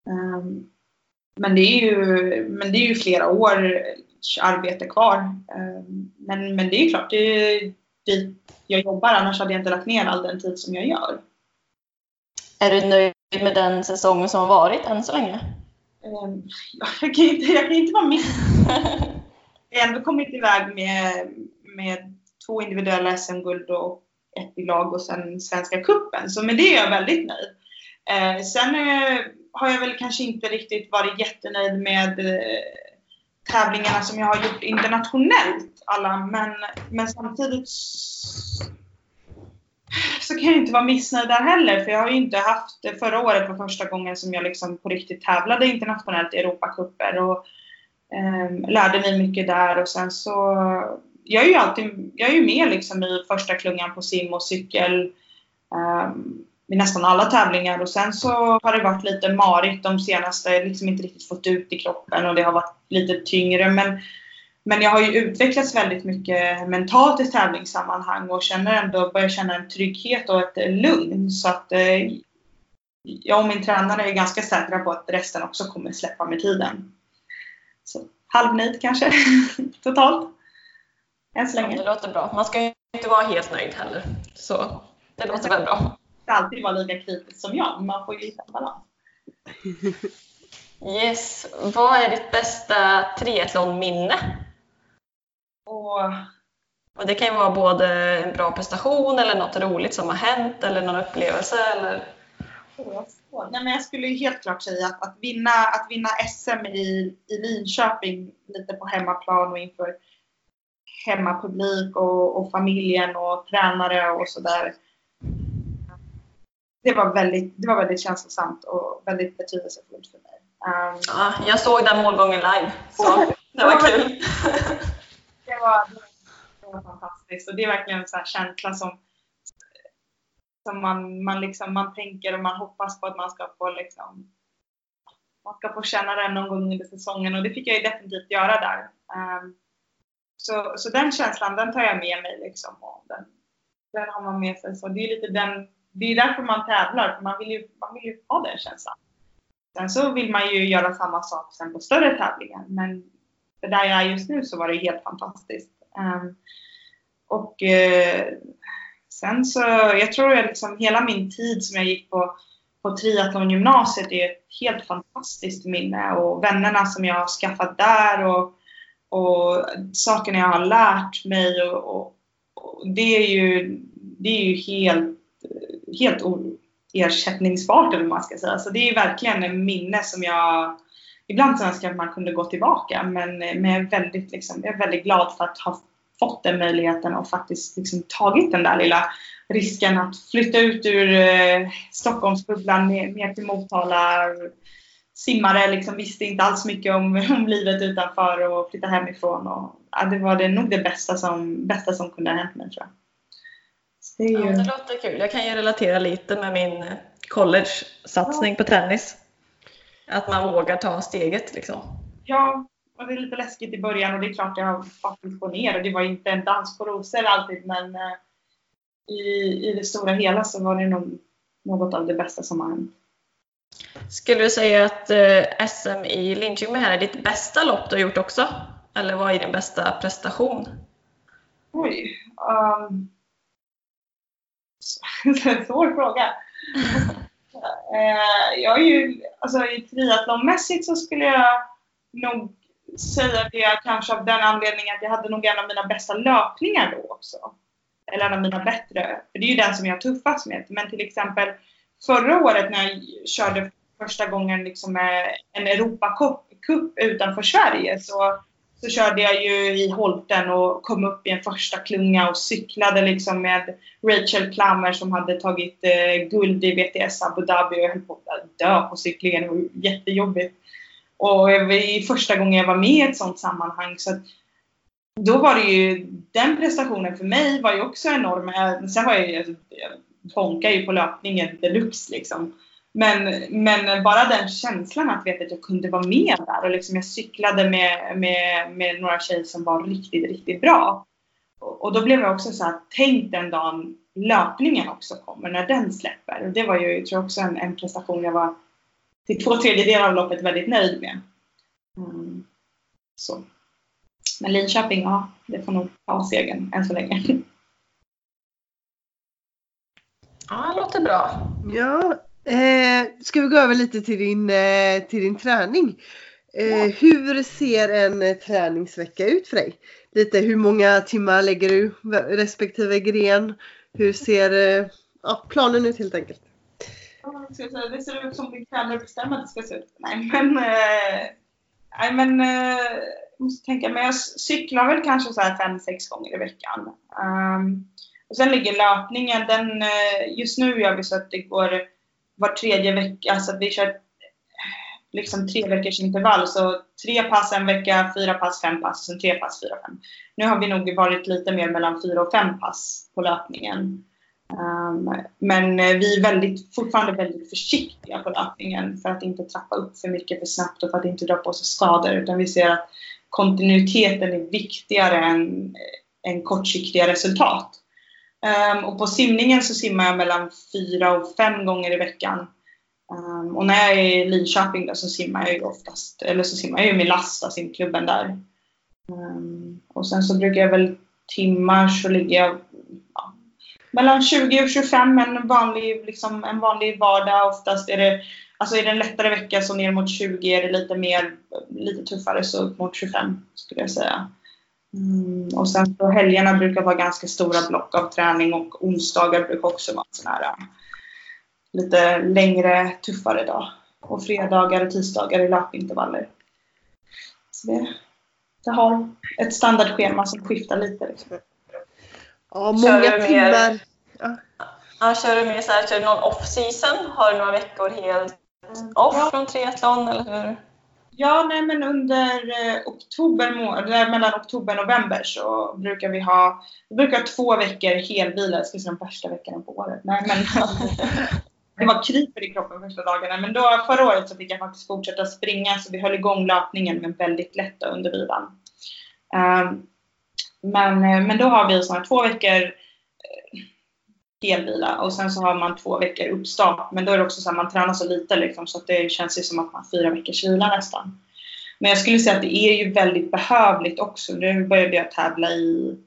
C: Ehm, men, det är ju, men det är ju flera år arbete kvar. Ehm, men, men det är klart, det är dit jag jobbar, annars hade jag inte lagt ner all den tid som jag gör.
A: Är du nöjd med den säsongen som har varit än så länge?
C: Ehm, [LAUGHS] jag kan inte, jag kan inte vara med. [LAUGHS] Jag har ändå kommit iväg med, med två individuella SM-guld och ett i lag och sen Svenska Kuppen. Så med det är jag väldigt nöjd. Eh, sen eh, har jag väl kanske inte riktigt varit jättenöjd med eh, tävlingarna som jag har gjort internationellt alla men, men samtidigt så kan jag inte vara missnöjd där heller för jag har ju inte haft det förra året var första gången som jag liksom på riktigt tävlade internationellt i Europacuper och eh, lärde mig mycket där och sen så jag är ju alltid jag är ju med liksom i första klungan på sim och cykel um, i nästan alla tävlingar och sen så har det varit lite marigt de senaste, Jag liksom inte riktigt fått ut i kroppen och det har varit lite tyngre men men jag har ju utvecklats väldigt mycket mentalt i tävlingssammanhang och känner ändå, börjar känna en trygghet och ett lugn. Så att eh, jag och min tränare är ganska säkra på att resten också kommer släppa med tiden. Så halvnöjd kanske, [LAUGHS] totalt. Än så länge.
A: Ja, det låter bra. Man ska ju inte vara helt nöjd heller. Så det låter väl bra.
C: Inte alltid vara lika kritisk som jag, men man får ju hitta en balans. [LAUGHS]
A: Yes. Vad är ditt bästa triathlonminne?
C: Och,
A: Och det kan ju vara både en bra prestation eller något roligt som har hänt eller någon upplevelse eller
C: Nej, men jag skulle ju helt klart säga att, att, vinna, att vinna SM i, i Linköping lite på hemmaplan och inför hemmapublik och, och familjen och tränare och sådär. Det var, väldigt, det var väldigt känslosamt och väldigt betydelsefullt för mig. Um,
A: Ja, jag såg den målgången live, så det var kul. [LAUGHS]
C: det, var, det var fantastiskt och det är verkligen en sån här känsla som, som man, man, liksom, man tänker och man hoppas på att man ska få liksom, man ska få känna den någon gång under säsongen och det fick jag ju definitivt göra där. Um, så, så den känslan, den tar jag med mig liksom. Och den, den har man med sig. Så det är lite den, det är därför man tävlar, för man vill ju, man vill ju ha den känslan. Sen så vill man ju göra samma sak sen på större tävlingar, men för där jag är just nu så var det helt fantastiskt. Um, och uh, sen så, jag tror att liksom hela min tid som jag gick på, på triathlongymnasiet är ett helt fantastiskt minne och vännerna som jag har skaffat där och, och sakerna jag har lärt mig och, och, och det är ju, det är ju helt, helt ersättningsbart eller vad man ska säga. Så det är verkligen en minne som jag Ibland så önskar jag att man kunde gå tillbaka men, eh, men jag, är väldigt, liksom, jag är väldigt glad för att ha fått den möjligheten och faktiskt liksom, tagit den där lilla risken att flytta ut ur eh, Stockholmsbubblan ner, ner till Motala. Simmare, liksom, visste inte alls mycket om, [LAUGHS] om livet utanför och flytta hemifrån. Och, ja, det var det, nog det bästa som, bästa som kunde ha hänt mig tror jag.
A: Det, ju... ja, det låter kul. Jag kan ju relatera lite med min college-satsning på tennis. Att man vågar ta steget liksom.
C: Ja, och det är lite läskigt i början och det är klart jag har faktiskt gått ner och det var inte en dans på rosor alltid men eh, i, i det stora hela så var det nog något av det bästa som har hänt.
A: Skulle du säga att eh, SM i Linköping här är ditt bästa lopp du har gjort också? Eller vad är din bästa prestation?
C: Oj. Um, [LAUGHS] svår fråga. [LAUGHS] eh, jag är ju, alltså i triathlonmässigt så skulle jag nog säga det kanske av den anledningen att jag hade nog en av mina bästa löpningar då också. Eller en av mina bättre. För det är ju den som jag tuffast med. Men till exempel förra året när jag körde första gången liksom en Europacup utanför Sverige så så körde jag ju i Holten och kom upp i en första klunga och cyklade liksom med Rachel Klammer som hade tagit eh, guld i VTS Abu Dhabi och jag höll på att dö på cyklingen. Det var jättejobbigt. Och det var första gången jag var med i ett sånt sammanhang. Så att, då var det ju, den prestationen för mig var ju också enorm. Sen var jag, ju, jag ju på löpningen deluxe liksom. Men, men bara den känslan att veta att jag kunde vara med där och liksom jag cyklade med, med, med några tjejer som var riktigt, riktigt bra. Och, och då blev jag också så här, tänk den dagen löpningen också kommer, när den släpper. Och det var ju, jag tror också en, en prestation jag var till två tredjedelar av loppet väldigt nöjd med. Mm. Så. Men Linköping, ja, det får nog ta segern än så länge.
A: Ja, det låter bra.
B: Ja, Eh, ska vi gå över lite till din, eh, till din träning? Eh, ja. Hur ser en eh, träningsvecka ut för dig? Lite hur många timmar lägger du respektive gren? Hur ser eh, ja, planen ut helt enkelt?
C: det ser ut som din tränare bestämmer att det ska se ut. Nej men, eh, nej, men eh, måste tänka, men jag cyklar väl kanske så här fem, sex gånger i veckan. Um, och sen ligger löpningen, den, eh, just nu gör vi så att det går var tredje vecka, alltså att vi kör liksom tre veckors intervall. Så tre pass en vecka, fyra pass, fem pass, och sen tre pass, fyra, fem. Nu har vi nog varit lite mer mellan fyra och fem pass på löpningen. Um, men vi är väldigt, fortfarande väldigt försiktiga på löpningen för att inte trappa upp för mycket för snabbt och för att inte dra på sig skador. Utan vi ser att kontinuiteten är viktigare än, än kortsiktiga resultat. Um, och på simningen så simmar jag mellan fyra och fem gånger i veckan. Um, och när jag är i Linköping där så simmar jag ju oftast, eller så simmar jag ju med Lasta, simklubben där. Um, och sen så brukar jag väl timmar så ligger jag ja, mellan 20 och 25 en vanlig, liksom, en vanlig vardag. Oftast är det, alltså är det en lättare vecka så ner mot 20 är det lite mer, lite tuffare så upp mot 25 skulle jag säga. Mm, och sen så helgerna brukar vara ganska stora block av träning och onsdagar brukar också vara sån här lite längre, tuffare dag. Och fredagar och tisdagar är löpintervaller. Så det, det har ett standardschema som skiftar lite. Liksom.
B: Ja, många timmar.
A: Ja. Ja, kör du mer så här, kör du någon off-season? Har du några veckor helt off ja. från triathlon eller hur?
C: Ja, nej men under eh, oktober mellan oktober och november så brukar vi ha, vi brukar ha två veckor helvila, jag ska säga de värsta veckorna på året. Nej, men [LAUGHS] det var kryper i kroppen första dagarna. Men då, förra året så fick jag faktiskt fortsätta springa så vi höll igång löpningen men väldigt lätt under vilan. Um, men, eh, men då har vi såna två veckor helvila och sen så har man två veckor uppstart. Men då är det också så att man tränar så lite liksom, så att det känns ju som att man har fyra veckors vila nästan. Men jag skulle säga att det är ju väldigt behövligt också. Nu började jag tävla i,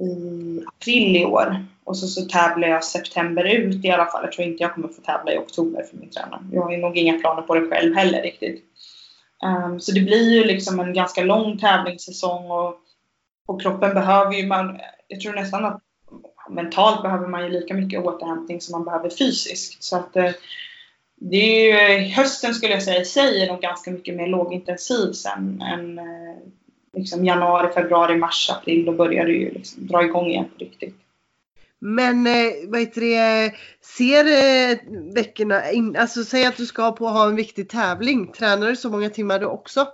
C: i april i år. Och så, så tävlar jag september ut i alla fall. Jag tror inte jag kommer få tävla i oktober för min tränare. Jag har ju nog inga planer på det själv heller riktigt. Um, så det blir ju liksom en ganska lång tävlingssäsong och, och kroppen behöver ju man, jag tror nästan att mentalt behöver man ju lika mycket återhämtning som man behöver fysiskt. Så att eh, det är ju, eh, hösten skulle jag säga i sig är nog ganska mycket mer lågintensiv sen än eh, liksom januari, februari, mars, april. Då börjar det ju liksom dra igång igen på riktigt.
B: Men eh, vad heter det, ser eh, veckorna in, alltså säg att du ska på ha en viktig tävling. Tränar du så många timmar du också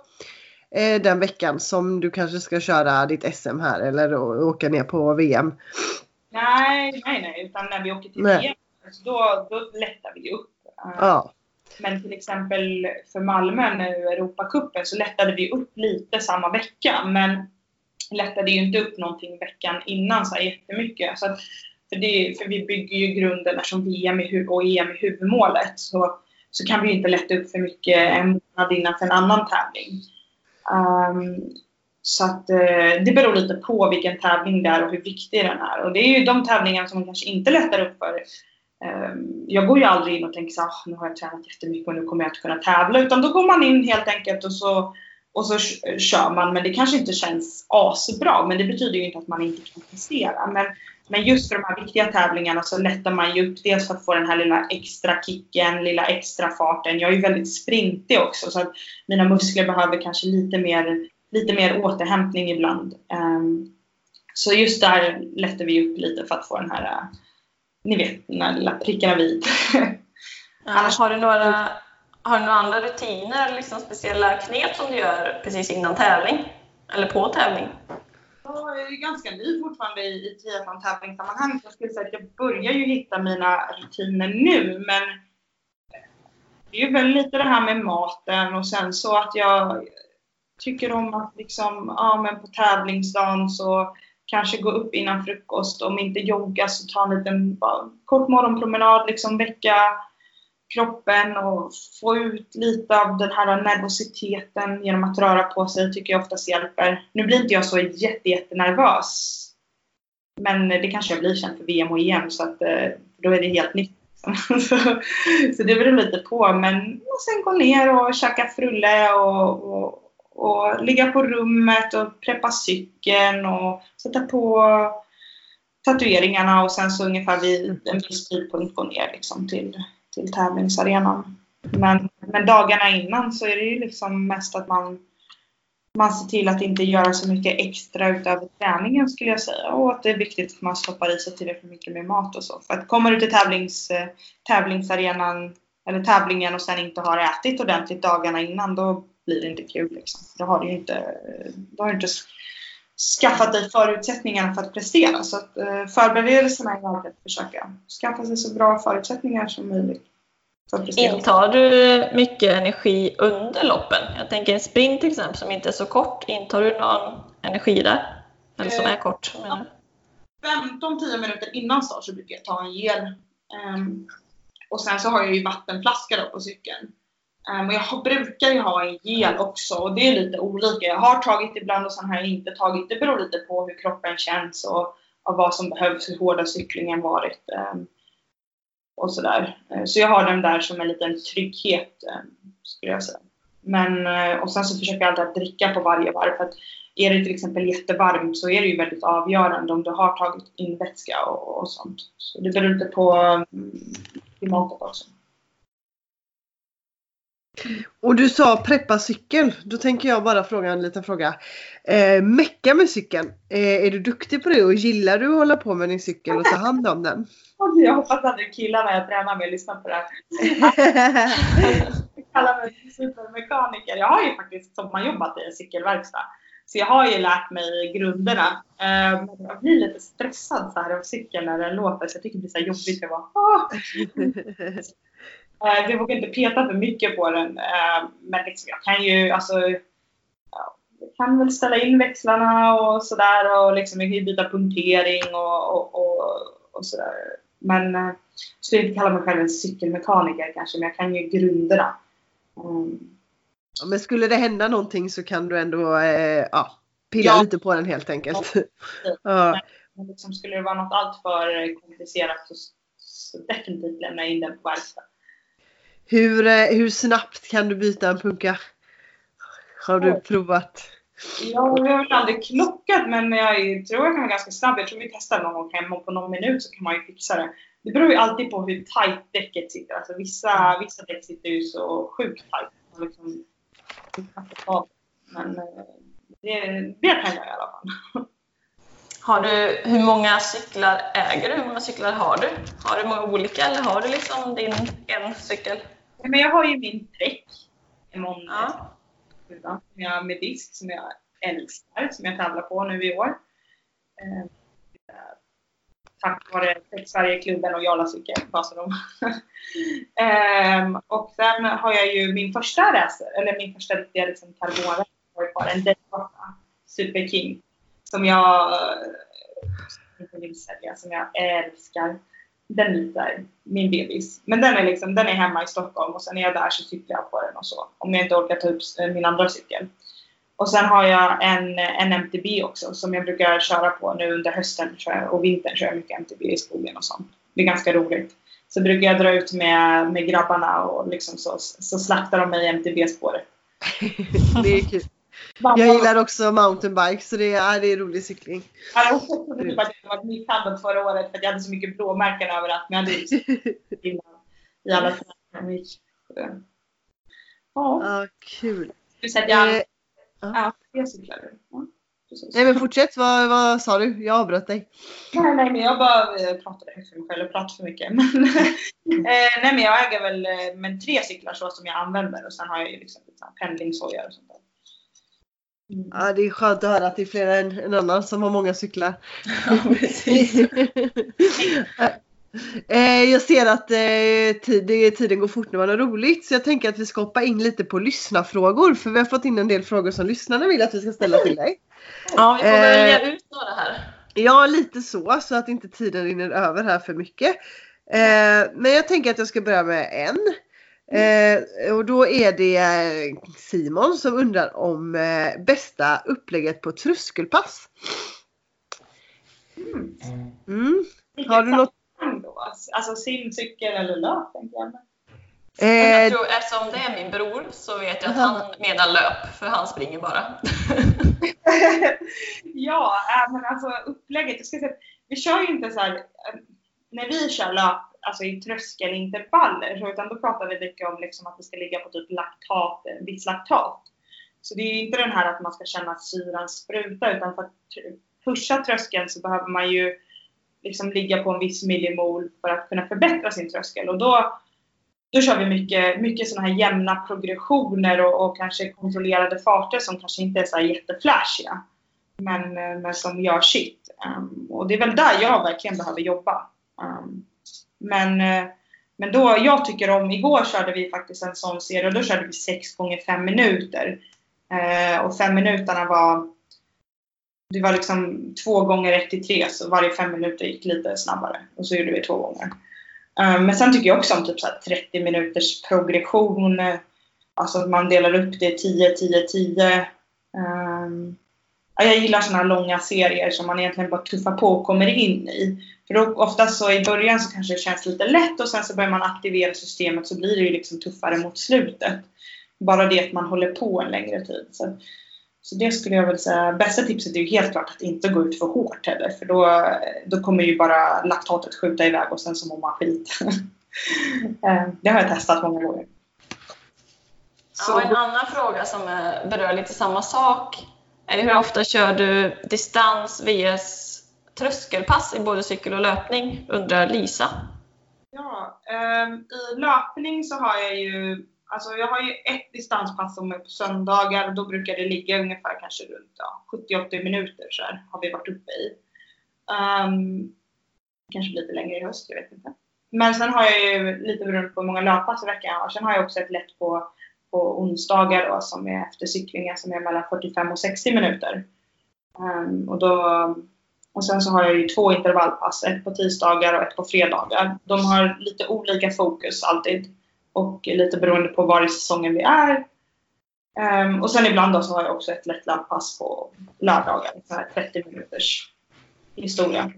B: eh, den veckan som du kanske ska köra ditt SM här eller åka ner på VM?
C: Nej, nej, nej, utan när vi åker till. VM då, då lättar vi upp. Ja. Men till exempel för Malmö nu, Europacupen, så lättade vi upp lite samma vecka. Men lättade ju inte upp någonting veckan innan så här jättemycket. Så att för, det, för vi bygger ju grunden eftersom VM och EM är huvudmålet. Så, så kan vi ju inte lätta upp för mycket en månad innan för en annan tävling. Um, så att eh, det beror lite på vilken tävling det är och hur viktig den är. Och det är ju de tävlingarna som man kanske inte lättar upp för. Eh, jag går ju aldrig in och tänker så ah, nu har jag tränat jättemycket och nu kommer jag inte kunna tävla. Utan då går man in helt enkelt och så och så kör man, men det kanske inte känns asbra. Men det betyder ju inte att man inte kan prestera. Men men just för de här viktiga tävlingarna så lättar man ju upp dels för att få den här lilla extra kicken, lilla extra farten. Jag är ju väldigt sprintig också så att mina muskler behöver kanske lite mer, lite mer återhämtning ibland. Um, så just där lättar vi upp lite för att få den här, uh, ni vet, den här lilla prickarna vid. [LAUGHS]
A: Ja, har, du några, har du några andra rutiner, liksom speciella knep som du gör precis innan tävling? Eller på tävling?
C: Jag är ganska ny fortfarande i, i triathlon-tävlingssammanhang så jag skulle säga att jag börjar ju hitta mina rutiner nu men det är ju väl lite det här med maten och sen så att jag tycker om att liksom, ja men på tävlingsdagen så kanske gå upp innan frukost, om inte jogga så ta en liten bara, kort morgonpromenad, liksom väcka kroppen och få ut lite av den här nervositeten genom att röra på sig tycker jag oftast hjälper. Nu blir inte jag så jättenervös. Men det kanske jag blir sen för VM och EM så att eh, då är det helt nytt. [LAUGHS] så, så det beror lite på. Men och sen gå ner och käka frulle och, och, och ligga på rummet och preppa cykeln och sätta på tatueringarna och sen så ungefär vid en viss tidpunkt gå ner liksom till till tävlingsarenan. Men, men dagarna innan så är det ju liksom mest att man, man ser till att inte göra så mycket extra utöver träningen skulle jag säga. Och att det är viktigt att man stoppar i sig tillräckligt mycket med mat och så. För att kommer du till tävlings, eh, tävlingsarenan eller tävlingen och sen inte har ätit ordentligt dagarna innan, då blir det inte kul. Liksom. Då har du inte, då har du inte skaffat dig förutsättningarna för att prestera. Så att, eh, förberedelserna är alltid att försöka skaffa sig så bra förutsättningar som möjligt.
A: Intar du mycket energi under loppen? Jag tänker en sprint till exempel som inte är så kort. Intar du någon energi där? Eller som är kort? menar jag.
C: 15-10 minuter innan start så brukar jag ta en gel. Ehm, och sen så har jag ju vattenflaska då på cykeln. Ehm, och jag brukar ju ha en gel också och det är lite olika. Jag har tagit ibland och sen har jag inte tagit. Det beror lite på hur kroppen känns och, och vad som behövs, hur hård cyklingen varit. Ehm, och sådär. Ehm, så jag har den där som en liten trygghet ehm, skulle jag säga. Men, eh, och sen så försöker jag alltid att dricka på varje varv. För att är det till exempel jättevarmt så är det ju väldigt avgörande om du har tagit in vätska och, och sånt. Så det beror lite på klimatet också.
B: Och du sa preppa cykel. Då tänker jag bara fråga en liten fråga. Eh, mecka med cykeln. Eh, är du duktig på det och gillar du att hålla på med din cykel och ta hand om den?
C: Och [LAUGHS] Jag hoppas att det killarna jag tränar med lyssnar på det här. Jag [LAUGHS] kallar mig supermekaniker. Jag har ju faktiskt sommarjobbat i en cykelverkstad. Så jag har ju lärt mig grunderna. Eh, Men jag blir lite stressad så här av cykeln när den låter så jag tycker det blir så jobbigt. Jag bara, "Åh!" [LAUGHS] Eh, Jag vågar inte peta för mycket på den. eh, Men liksom, jag kan ju alltså ja, jag kan väl ställa in växlarna och sådär och liksom jag kan ju byta punktering och, och, och, och sådär. Men eh, jag skulle inte kalla mig själv en cykelmekaniker kanske, men jag kan ju grunderna. Mm.
B: Ja, Men skulle det hända någonting så kan du ändå eh, ja, pilla
C: Ja.
B: lite på den helt enkelt. Ja. [LAUGHS]
C: Men liksom, skulle det vara något alltför komplicerat så, så definitivt lämna in den på verkstad.
B: Hur, eh, hur snabbt kan du byta en punka? Har du provat?
C: Ja, jag har väl aldrig klockat men jag tror jag kan vara ganska snabb. Jag tror vi testade någon gång hemma och på någon minut så kan man ju fixa det. Det beror ju alltid på hur tight däcket sitter. Alltså vissa, vissa däck sitter ju så sjukt tight. Och Liksom, men eh, det, det kan jag i alla fall.
A: Har du, hur många cyklar äger du? Hur många cyklar har du? Har du många olika eller har du liksom din en cykel?
C: Men jag har ju min. En Mon
A: Ja.
C: som jag, med disk som jag älskar, som jag tävlar på nu i år. Eh, tack vare Sverige-klubben och Jarla cykel, passar de. [LAUGHS] Ehm, och sen har jag ju min första racer, eller min första riktiga liksom, karbonracer var kvar, en Daytona Super King. Som jag eh, inte vill sälja, som jag älskar. Den är min bebis. Men den är, liksom, den är hemma i Stockholm och sen är jag där så cyklar jag på den och så. Om jag inte orkar ta upp min andra cykel. Och sen har jag en, en MTB också som jag brukar köra på nu under hösten tror jag, och vintern kör jag mycket MTB i skogen och sånt. Det är ganska roligt. Så brukar jag dra ut med, med grabbarna och liksom så, så slaktar de mig i MTB-spåret. [LAUGHS]
B: Det är kul. Jag gillar också mountainbike så det är, det är rolig cykling.
C: Ja, Jag trodde typ att jag var misshandlad förra året för att jag hade så mycket blåmärken överallt. Men jag hade innan i alla träningar. Ja.
B: Ja, kul.
C: Att jag
B: Eh,
C: Ja, jag cyklar. Ja,
B: nej men fortsätt, vad, vad sa du? Jag avbröt dig.
C: Nej, nej, men jag bara eh, pratade högt för mig själv och pratade för mycket. [LAUGHS] Men, eh, nej, men jag äger väl eh, men tre cyklar så som jag använder och sen har jag ju liksom pendlingshojar och sånt där.
B: Ja, det är skönt att höra att det är fler än en annan som har många cyklar. [LAUGHS]
A: Ja, precis. [LAUGHS]
B: Eh, Jag ser att eh, tiden går fort när man har roligt så jag tänker att vi ska hoppa in lite på lyssnarfrågor för vi har fått in en del frågor som lyssnarna vill att vi ska ställa till dig. [LAUGHS]
A: Ja, vi får
B: Eh.
A: välja ut några här.
B: Ja, lite så så att inte tiden rinner över här för mycket. Men jag tänker att jag ska börja med en. Eh, och då är det eh, Simon som undrar om eh, bästa upplägget på tröskelpass. Mm. Har du något?
C: Då? Alltså simcykel eller löp tänker jag.
B: Eh,
A: tror, eftersom det är min bror så vet jag att han menar löp, för han springer bara. [LAUGHS]
C: ja, äh, men alltså upplägget. Jag ska säga, vi kör ju inte så här, äh, när vi kör löp, alltså i tröskelintervaller, så, utan då pratar vi mycket om liksom att det ska ligga på typ laktat, eh, viss laktat. Så det är ju inte den här att man ska känna att syran spruta, utan för att pusha tröskeln så behöver man ju liksom ligga på en viss millimol för att kunna förbättra sin tröskel. Och då då kör vi mycket, mycket sådana här jämna progressioner och, och, kanske kontrollerade farter som kanske inte är så här jätteflashiga. Men, eh, men som gör sitt. Um, och det är väl där jag verkligen behöver jobba. Um, men, eh, men då, jag tycker om, igår körde vi faktiskt en sån serie och då körde vi 6 gånger 5 minuter. Eh, och 5 minuterna var det var liksom två gånger 1 till 3 så varje 5 minuter gick lite snabbare. Och så gjorde vi två gånger. Eh, men sen tycker jag också om typ så 30 minuters progression. Alltså att man delar upp det 10, 10, 10. Jag gillar sådana långa serier som man egentligen bara tuffar på och kommer in i. För då, oftast så i början så kanske det känns lite lätt och sen så börjar man aktivera systemet så blir det ju liksom tuffare mot slutet. Bara det att man håller på en längre tid. Så, så det skulle jag väl säga, bästa tipset är ju helt klart att inte gå ut för hårt heller för då, då kommer ju bara laktatet skjuta iväg och sen så mår man skit. [LAUGHS] Eh, det har jag testat många gånger.
A: Ja, en annan fråga som berör lite samma sak hur ofta kör du distans vs tröskelpass i både cykel och löpning, undrar Lisa.
C: Ja, ehm, i löpning så har jag ju Alltså jag har ju ett distanspass som är på söndagar och då brukar det ligga ungefär kanske runt ja, 70-80 minuter så här, har vi varit uppe i. Um, kanske lite längre i höst, jag vet inte. Men sen har jag ju lite beroende på hur många löppass i veckan jag har. Sen har jag också ett lätt på på onsdagar då, som är efter cyklingar som är mellan 45 och 60 minuter. Um, och, då, och sen så har jag ju två intervallpass, ett på tisdagar och ett på fredagar. De har lite olika fokus alltid och lite beroende på var i säsongen vi är. Um, och sen ibland då så har jag också ett lätt laddpass på lördagar, så här 30 minuters historia.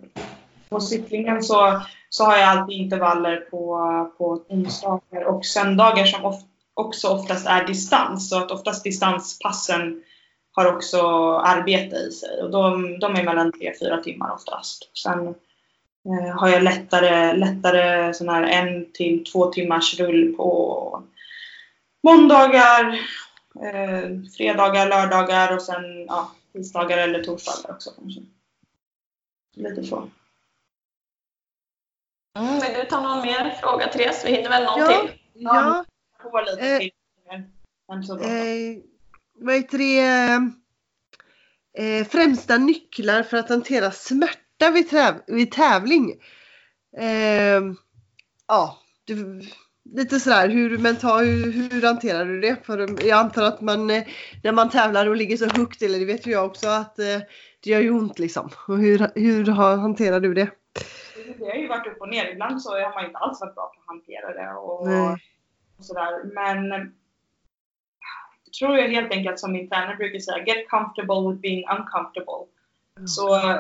C: På cyklingen så, så har jag alltid intervaller på, på onsdagar och söndagar som of, också oftast är distans. Så att oftast distanspassen har också arbete i sig och de, de är mellan 3-4 timmar oftast. Sen eh, har jag lättare, lättare sån här en till två timmars rull på måndagar, eh, fredagar, lördagar och sen ja, tisdagar eller torsdagar också kanske. Lite så.
A: Mm, vill du ta någon mer fråga Therese? Vi hinner väl någon
B: ja,
A: till?
B: Ja,
C: på lite eh, till.
B: Eh, vad heter det? Eh, främsta nycklar för att hantera smärta vid, täv vid tävling. Eh, ja, du, lite sådär hur, mental, hur, hur hanterar du det? För jag antar att man eh, när man tävlar och ligger så högt, eller det vet ju jag också, att eh, det gör ju ont liksom. Och hur, hur hanterar du det?
C: Det har ju varit upp och ner. Ibland så har man inte alls varit bra på att hantera det. Och, och sådär. Men tror jag helt enkelt som min tränare brukar säga, get comfortable with being uncomfortable. Mm. Så eh,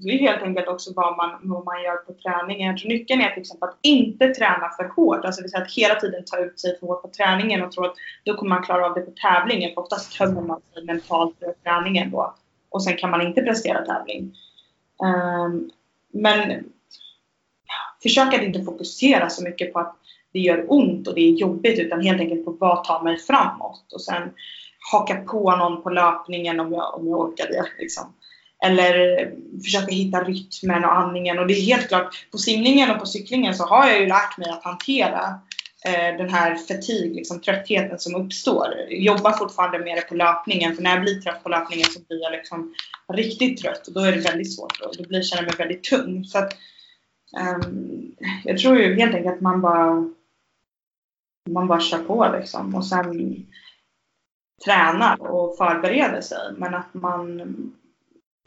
C: det är helt enkelt också vad man, vad man gör på träningen. Jag tror nyckeln är till exempel att inte träna för hårt. Alltså vill säga att hela tiden ta ut sig för hårt på träningen och tro att då kommer man klara av det på tävlingen. För oftast tömmer man sig mentalt för träningen då. Och sen kan man inte prestera tävling. Um, men försök att inte fokusera så mycket på att det gör ont och det är jobbigt utan helt enkelt på vad tar mig framåt och sen haka på någon på löpningen om jag, om jag orkar det. Liksom. Eller försöka hitta rytmen och andningen och det är helt klart på simningen och på cyklingen så har jag ju lärt mig att hantera eh, den här fatig, liksom tröttheten som uppstår. Jag jobbar fortfarande med det på löpningen för när jag blir trött på löpningen så blir jag liksom riktigt trött och då är det väldigt svårt och då blir, känner jag mig väldigt tung. Så att, um, jag tror ju helt enkelt att man bara man bara kör på liksom och sen tränar och förbereder sig. Men att man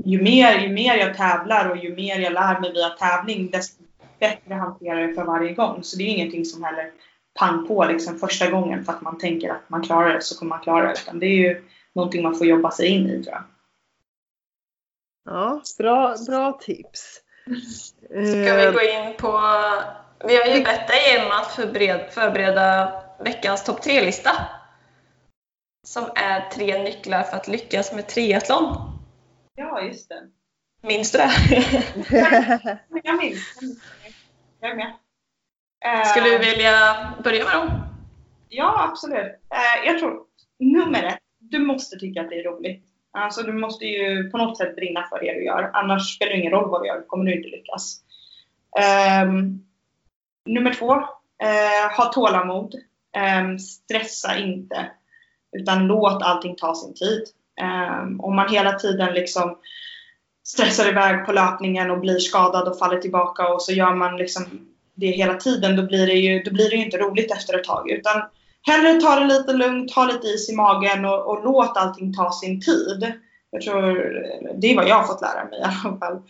C: ju mer, ju mer jag tävlar och ju mer jag lär mig via tävling desto bättre hanterar jag för varje gång. Så det är ingenting som heller pang på liksom första gången för att man tänker att man klarar det så kommer man klara det. Utan det är ju någonting man får jobba sig in i tror jag.
B: Ja, bra, bra tips.
A: Ska vi gå in på vi har ju bett dig Emma att förbereda, förbereda veckans topp tre-lista. Som är tre nycklar för att lyckas med triathlon.
C: Ja, just det.
A: Minns du det?
C: jag minns. Jag är med. [LAUGHS]
A: Skulle du vilja börja med dem?
C: Ja, absolut. Eh, jag tror nummer ett, du måste tycka att det är roligt. Alltså du måste ju på något sätt brinna för det du gör. Annars spelar det ingen roll vad du gör, kommer du inte lyckas. Um, Nummer två, Eh, ha tålamod. Eh, stressa inte. Utan låt allting ta sin tid. Eh, om man hela tiden liksom stressar iväg på löpningen och blir skadad och faller tillbaka och så gör man liksom det hela tiden, då blir det ju, då blir det ju inte roligt efter ett tag. Utan hellre ta det lite lugnt, ha lite is i magen och, och låt allting ta sin tid. Jag tror det är vad jag har fått lära mig i alla fall.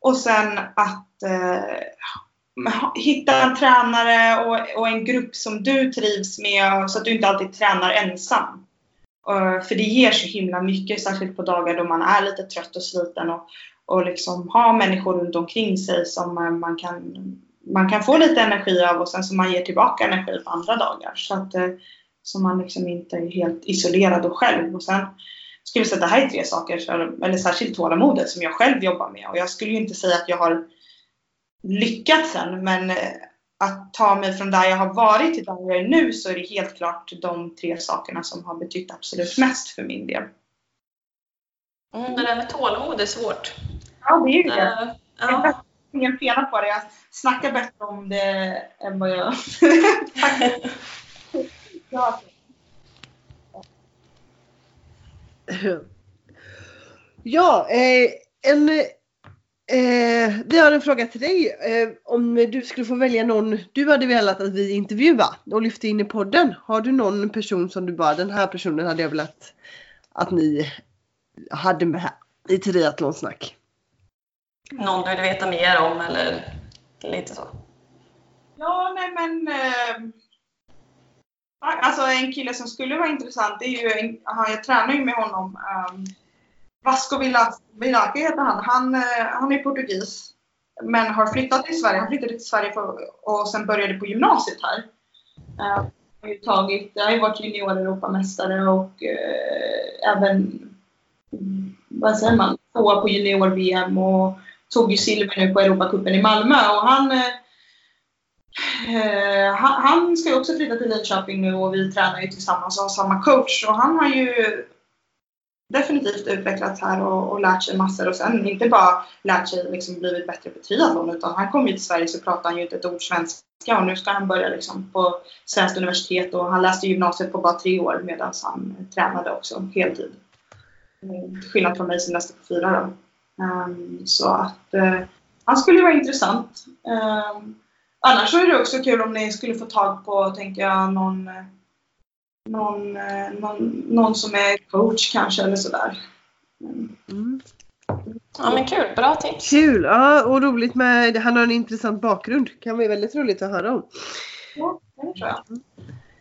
C: Och sen att eh, hitta en tränare och, och, en grupp som du trivs med så att du inte alltid tränar ensam. Uh, för det ger så himla mycket, särskilt på dagar då man är lite trött och sliten och, och liksom ha människor runt omkring sig som eh, man kan, man kan få lite energi av och sen som man ger tillbaka energi på andra dagar. Så att uh, så man liksom inte är helt isolerad och själv. Och sen skulle jag säga att det här är tre saker, eller särskilt tålamodet som jag själv jobbar med. Och jag skulle ju inte säga att jag har lyckats än, men eh, att ta mig från där jag har varit till där jag är nu så är det helt klart de tre sakerna som har betytt absolut mest för min del.
A: Mm, det där med tålamod är svårt.
C: Ja, det är ju det. Uh. Jag ingen fena på det. Jag snackar bättre om det än vad jag... [LAUGHS] ja.
B: Ja, eh, en, eh, vi har en fråga till dig. Eh, om du skulle få välja någon du hade velat att vi intervjuar och lyfte in i podden. Har du någon person som du bara, den här personen hade jag velat att ni hade med i triathlonsnack?
A: Någon du vill veta mer om eller lite så?
C: Ja, nej men eh, Alltså en kille som skulle vara intressant är ju, en, jag tränar ju med honom. Um, Vasco Vilake heter han. Han, eh, han är portugis. Men har flyttat till Sverige. Han flyttade till Sverige för, och sen började på gymnasiet här. Uh, har ju tagit, jag har ju varit junior Europamästare och uh, även, mm, vad säger man, tvåa på junior-VM och tog ju silver nu på Europacupen i Malmö. Och han uh, han, ska ju också flytta till Linköping nu och vi tränar ju tillsammans och har samma coach. Och han har ju definitivt utvecklats här och, och lärt sig massor. Och sen inte bara lärt sig liksom blivit bättre på triathlon utan han kom ju till Sverige så pratade han ju inte ett ord svenska och nu ska han börja liksom på svenskt universitet och han läste gymnasiet på bara tre år medan han tränade också heltid. Mm, till skillnad från mig som läste på fyra då. Um, så att uh, han skulle vara intressant. Um, Annars så är det också kul om ni skulle få tag på, tänker jag, någon, eh, någon, någon, någon som är coach kanske eller sådär.
A: Mm. Ja men kul, bra tips.
B: Kul, ja och roligt med, han har en intressant bakgrund. kan bli väldigt roligt att höra om.
C: Ja, det tror jag.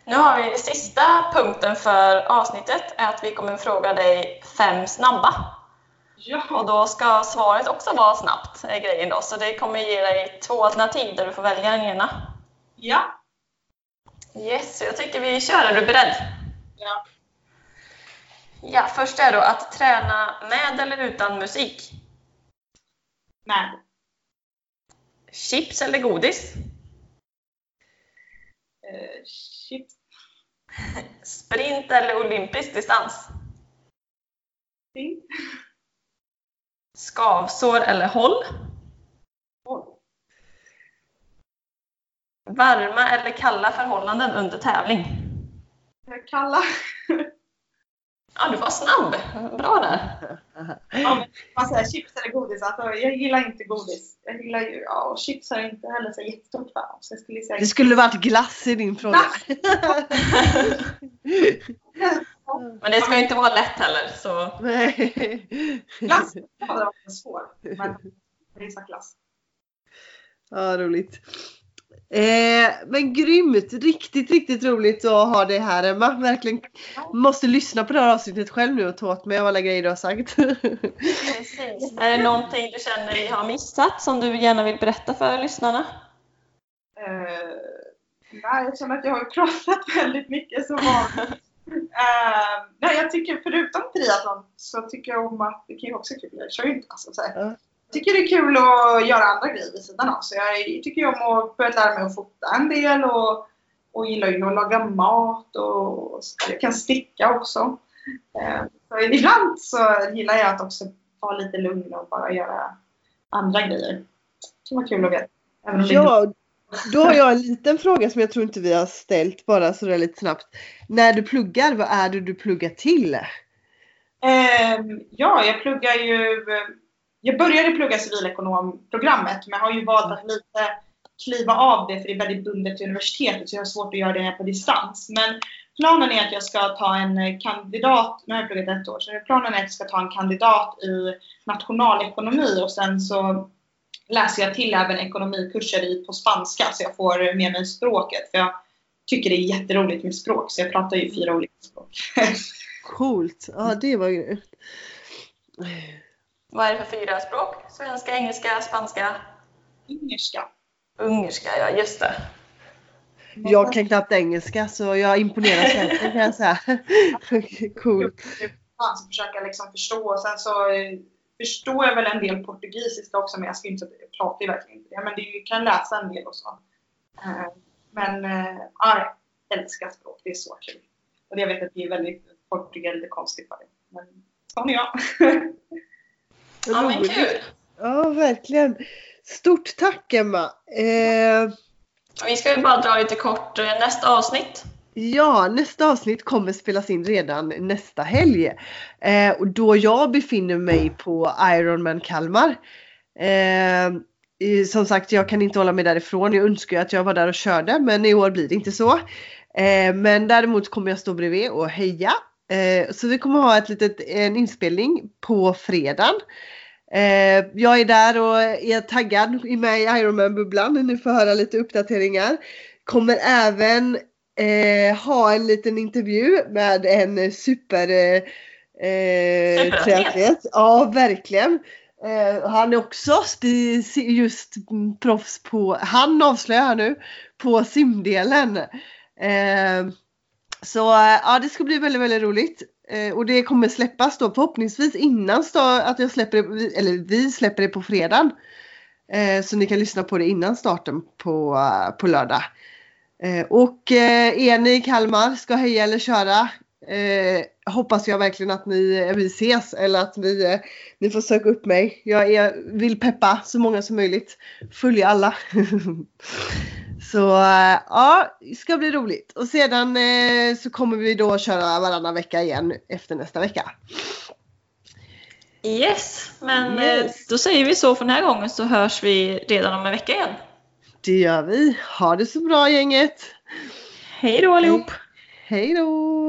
A: Nu har vi sista punkten för avsnittet, är att vi kommer fråga dig fem snabba.
C: Ja.
A: Och då ska svaret också vara snabbt, är grejen då. Så det kommer ge dig två alternativ där du får välja den ena.
C: Ja.
A: Yes, jag tycker vi kör. Är du beredd?
C: Ja.
A: Ja, först är då att träna med eller utan musik?
C: Med.
A: Chips eller godis?
C: Uh, chips.
A: Sprint eller olympisk distans?
C: Sprint.
A: Skavsår eller håll? Varma eller kalla förhållanden under tävling?
C: Kalla.
A: Ja, du var snabb. Bra där.
C: Ja, man säger chips eller godis. Alltså, jag gillar inte godis. Jag gillar ju, ja, och chips har jag inte heller så jättestort för. Så jag skulle säga...
B: Det skulle varit glass i din fråga.
A: Men det ska inte vara lätt heller. Så.
C: Glass hade varit svår. Men risa glass.
B: Ja, roligt. Eh, men grymt! Riktigt, riktigt roligt att ha dig här Emma. Verkligen måste lyssna på det här avsnittet själv nu och ta åt mig av alla grejer du har sagt.
A: Precis. Är det någonting du känner vi har missat som du gärna vill berätta för lyssnarna?
C: Uh, nej, jag känner att jag har pratat väldigt mycket som vanligt. Uh, nej, jag tycker förutom triathlon så tycker jag om att det kan ju också kul. Jag kör ju inte alltså, så här. Tycker det är kul att göra andra grejer vid sidan av. Så jag tycker om att börja lära mig att fota en del och, och gillar ju att laga mat och, och jag kan sticka också. Uh, så ibland så gillar jag att också vara lite lugn och bara göra andra grejer. Det kan vara kul att veta.
B: ja, Då har jag en liten fråga som jag tror inte vi har ställt bara sådär lite snabbt. När du pluggar, vad är det du pluggar till?
C: Ehm, ja, jag pluggar ju... Jag började plugga civilekonomprogrammet men har ju valt att lite kliva av det för det är väldigt bundet till universitetet så jag har svårt att göra det på distans. Men planen är att jag ska ta en kandidat, nu har jag pluggat ett år, så planen är att jag ska ta en kandidat i nationalekonomi och sen så läser jag till även ekonomikurser i, på spanska så jag får med mig språket. För jag tycker det är jätteroligt med språk så jag pratar ju fyra olika språk. [LAUGHS]
B: Coolt! Ja, det var ju...
A: Vad är det för fyra språk? Svenska, engelska, spanska?
C: Ungerska.
A: Ungerska, ja just det.
B: Jag kan knappt engelska så jag imponerar svensken kan jag säga. [LAUGHS] Coolt.
C: Jag försöka liksom förstå och sen så eh, förstår jag väl en del portugisiska också men jag ska inte ju verkligen inte det. Men det jag kan läsa en del och så. Eh, men eh, ja, jag älskar språk, det är så kul. Och jag vet att det är väldigt, folk tycker lite konstigt för det. Men sån är jag. [LAUGHS]
A: ja men kul!
B: Ja verkligen. Stort tack Emma! Eh...
A: Vi ska ju bara dra lite kort nästa avsnitt.
B: Ja, nästa avsnitt kommer spelas in redan nästa helg. Eh, och då jag befinner mig på Ironman Kalmar. Eh, som sagt, jag kan inte hålla mig därifrån. Jag önskar att jag var där och körde, men i år blir det inte så. Eh, men däremot kommer jag stå bredvid och heja. Eh, så vi kommer ha ett litet, en inspelning på fredagen. Eh, jag är där och är taggad med i Ironman-bubblan. Ni får höra lite uppdateringar. Kommer även eh, ha en liten intervju med en super eh. Ja, verkligen. Eh, han är också just proffs på, han avslöjar nu, på simdelen. Eh, så eh, ja, det ska bli väldigt, väldigt roligt. Eh, och det kommer släppas då förhoppningsvis innan att jag släpper det, eller vi släpper det på fredagen. Eh, så ni kan lyssna på det innan starten på, eh, på lördag. Eh, och eh, är ni i Kalmar, ska heja eller köra, eh, hoppas jag verkligen att ni, eh, vi ses eller att ni, ni får söka upp mig. Jag är, vill peppa så många som möjligt. Följa alla. [LAUGHS] så ja, det ska bli roligt. Och sedan så kommer vi då köra varannan vecka igen efter nästa vecka.
A: Yes, men yes. då säger vi så för den här gången så hörs vi redan om en vecka igen.
B: Det gör vi. Ha det så bra gänget!
A: Hej då allihop!
B: Hej då!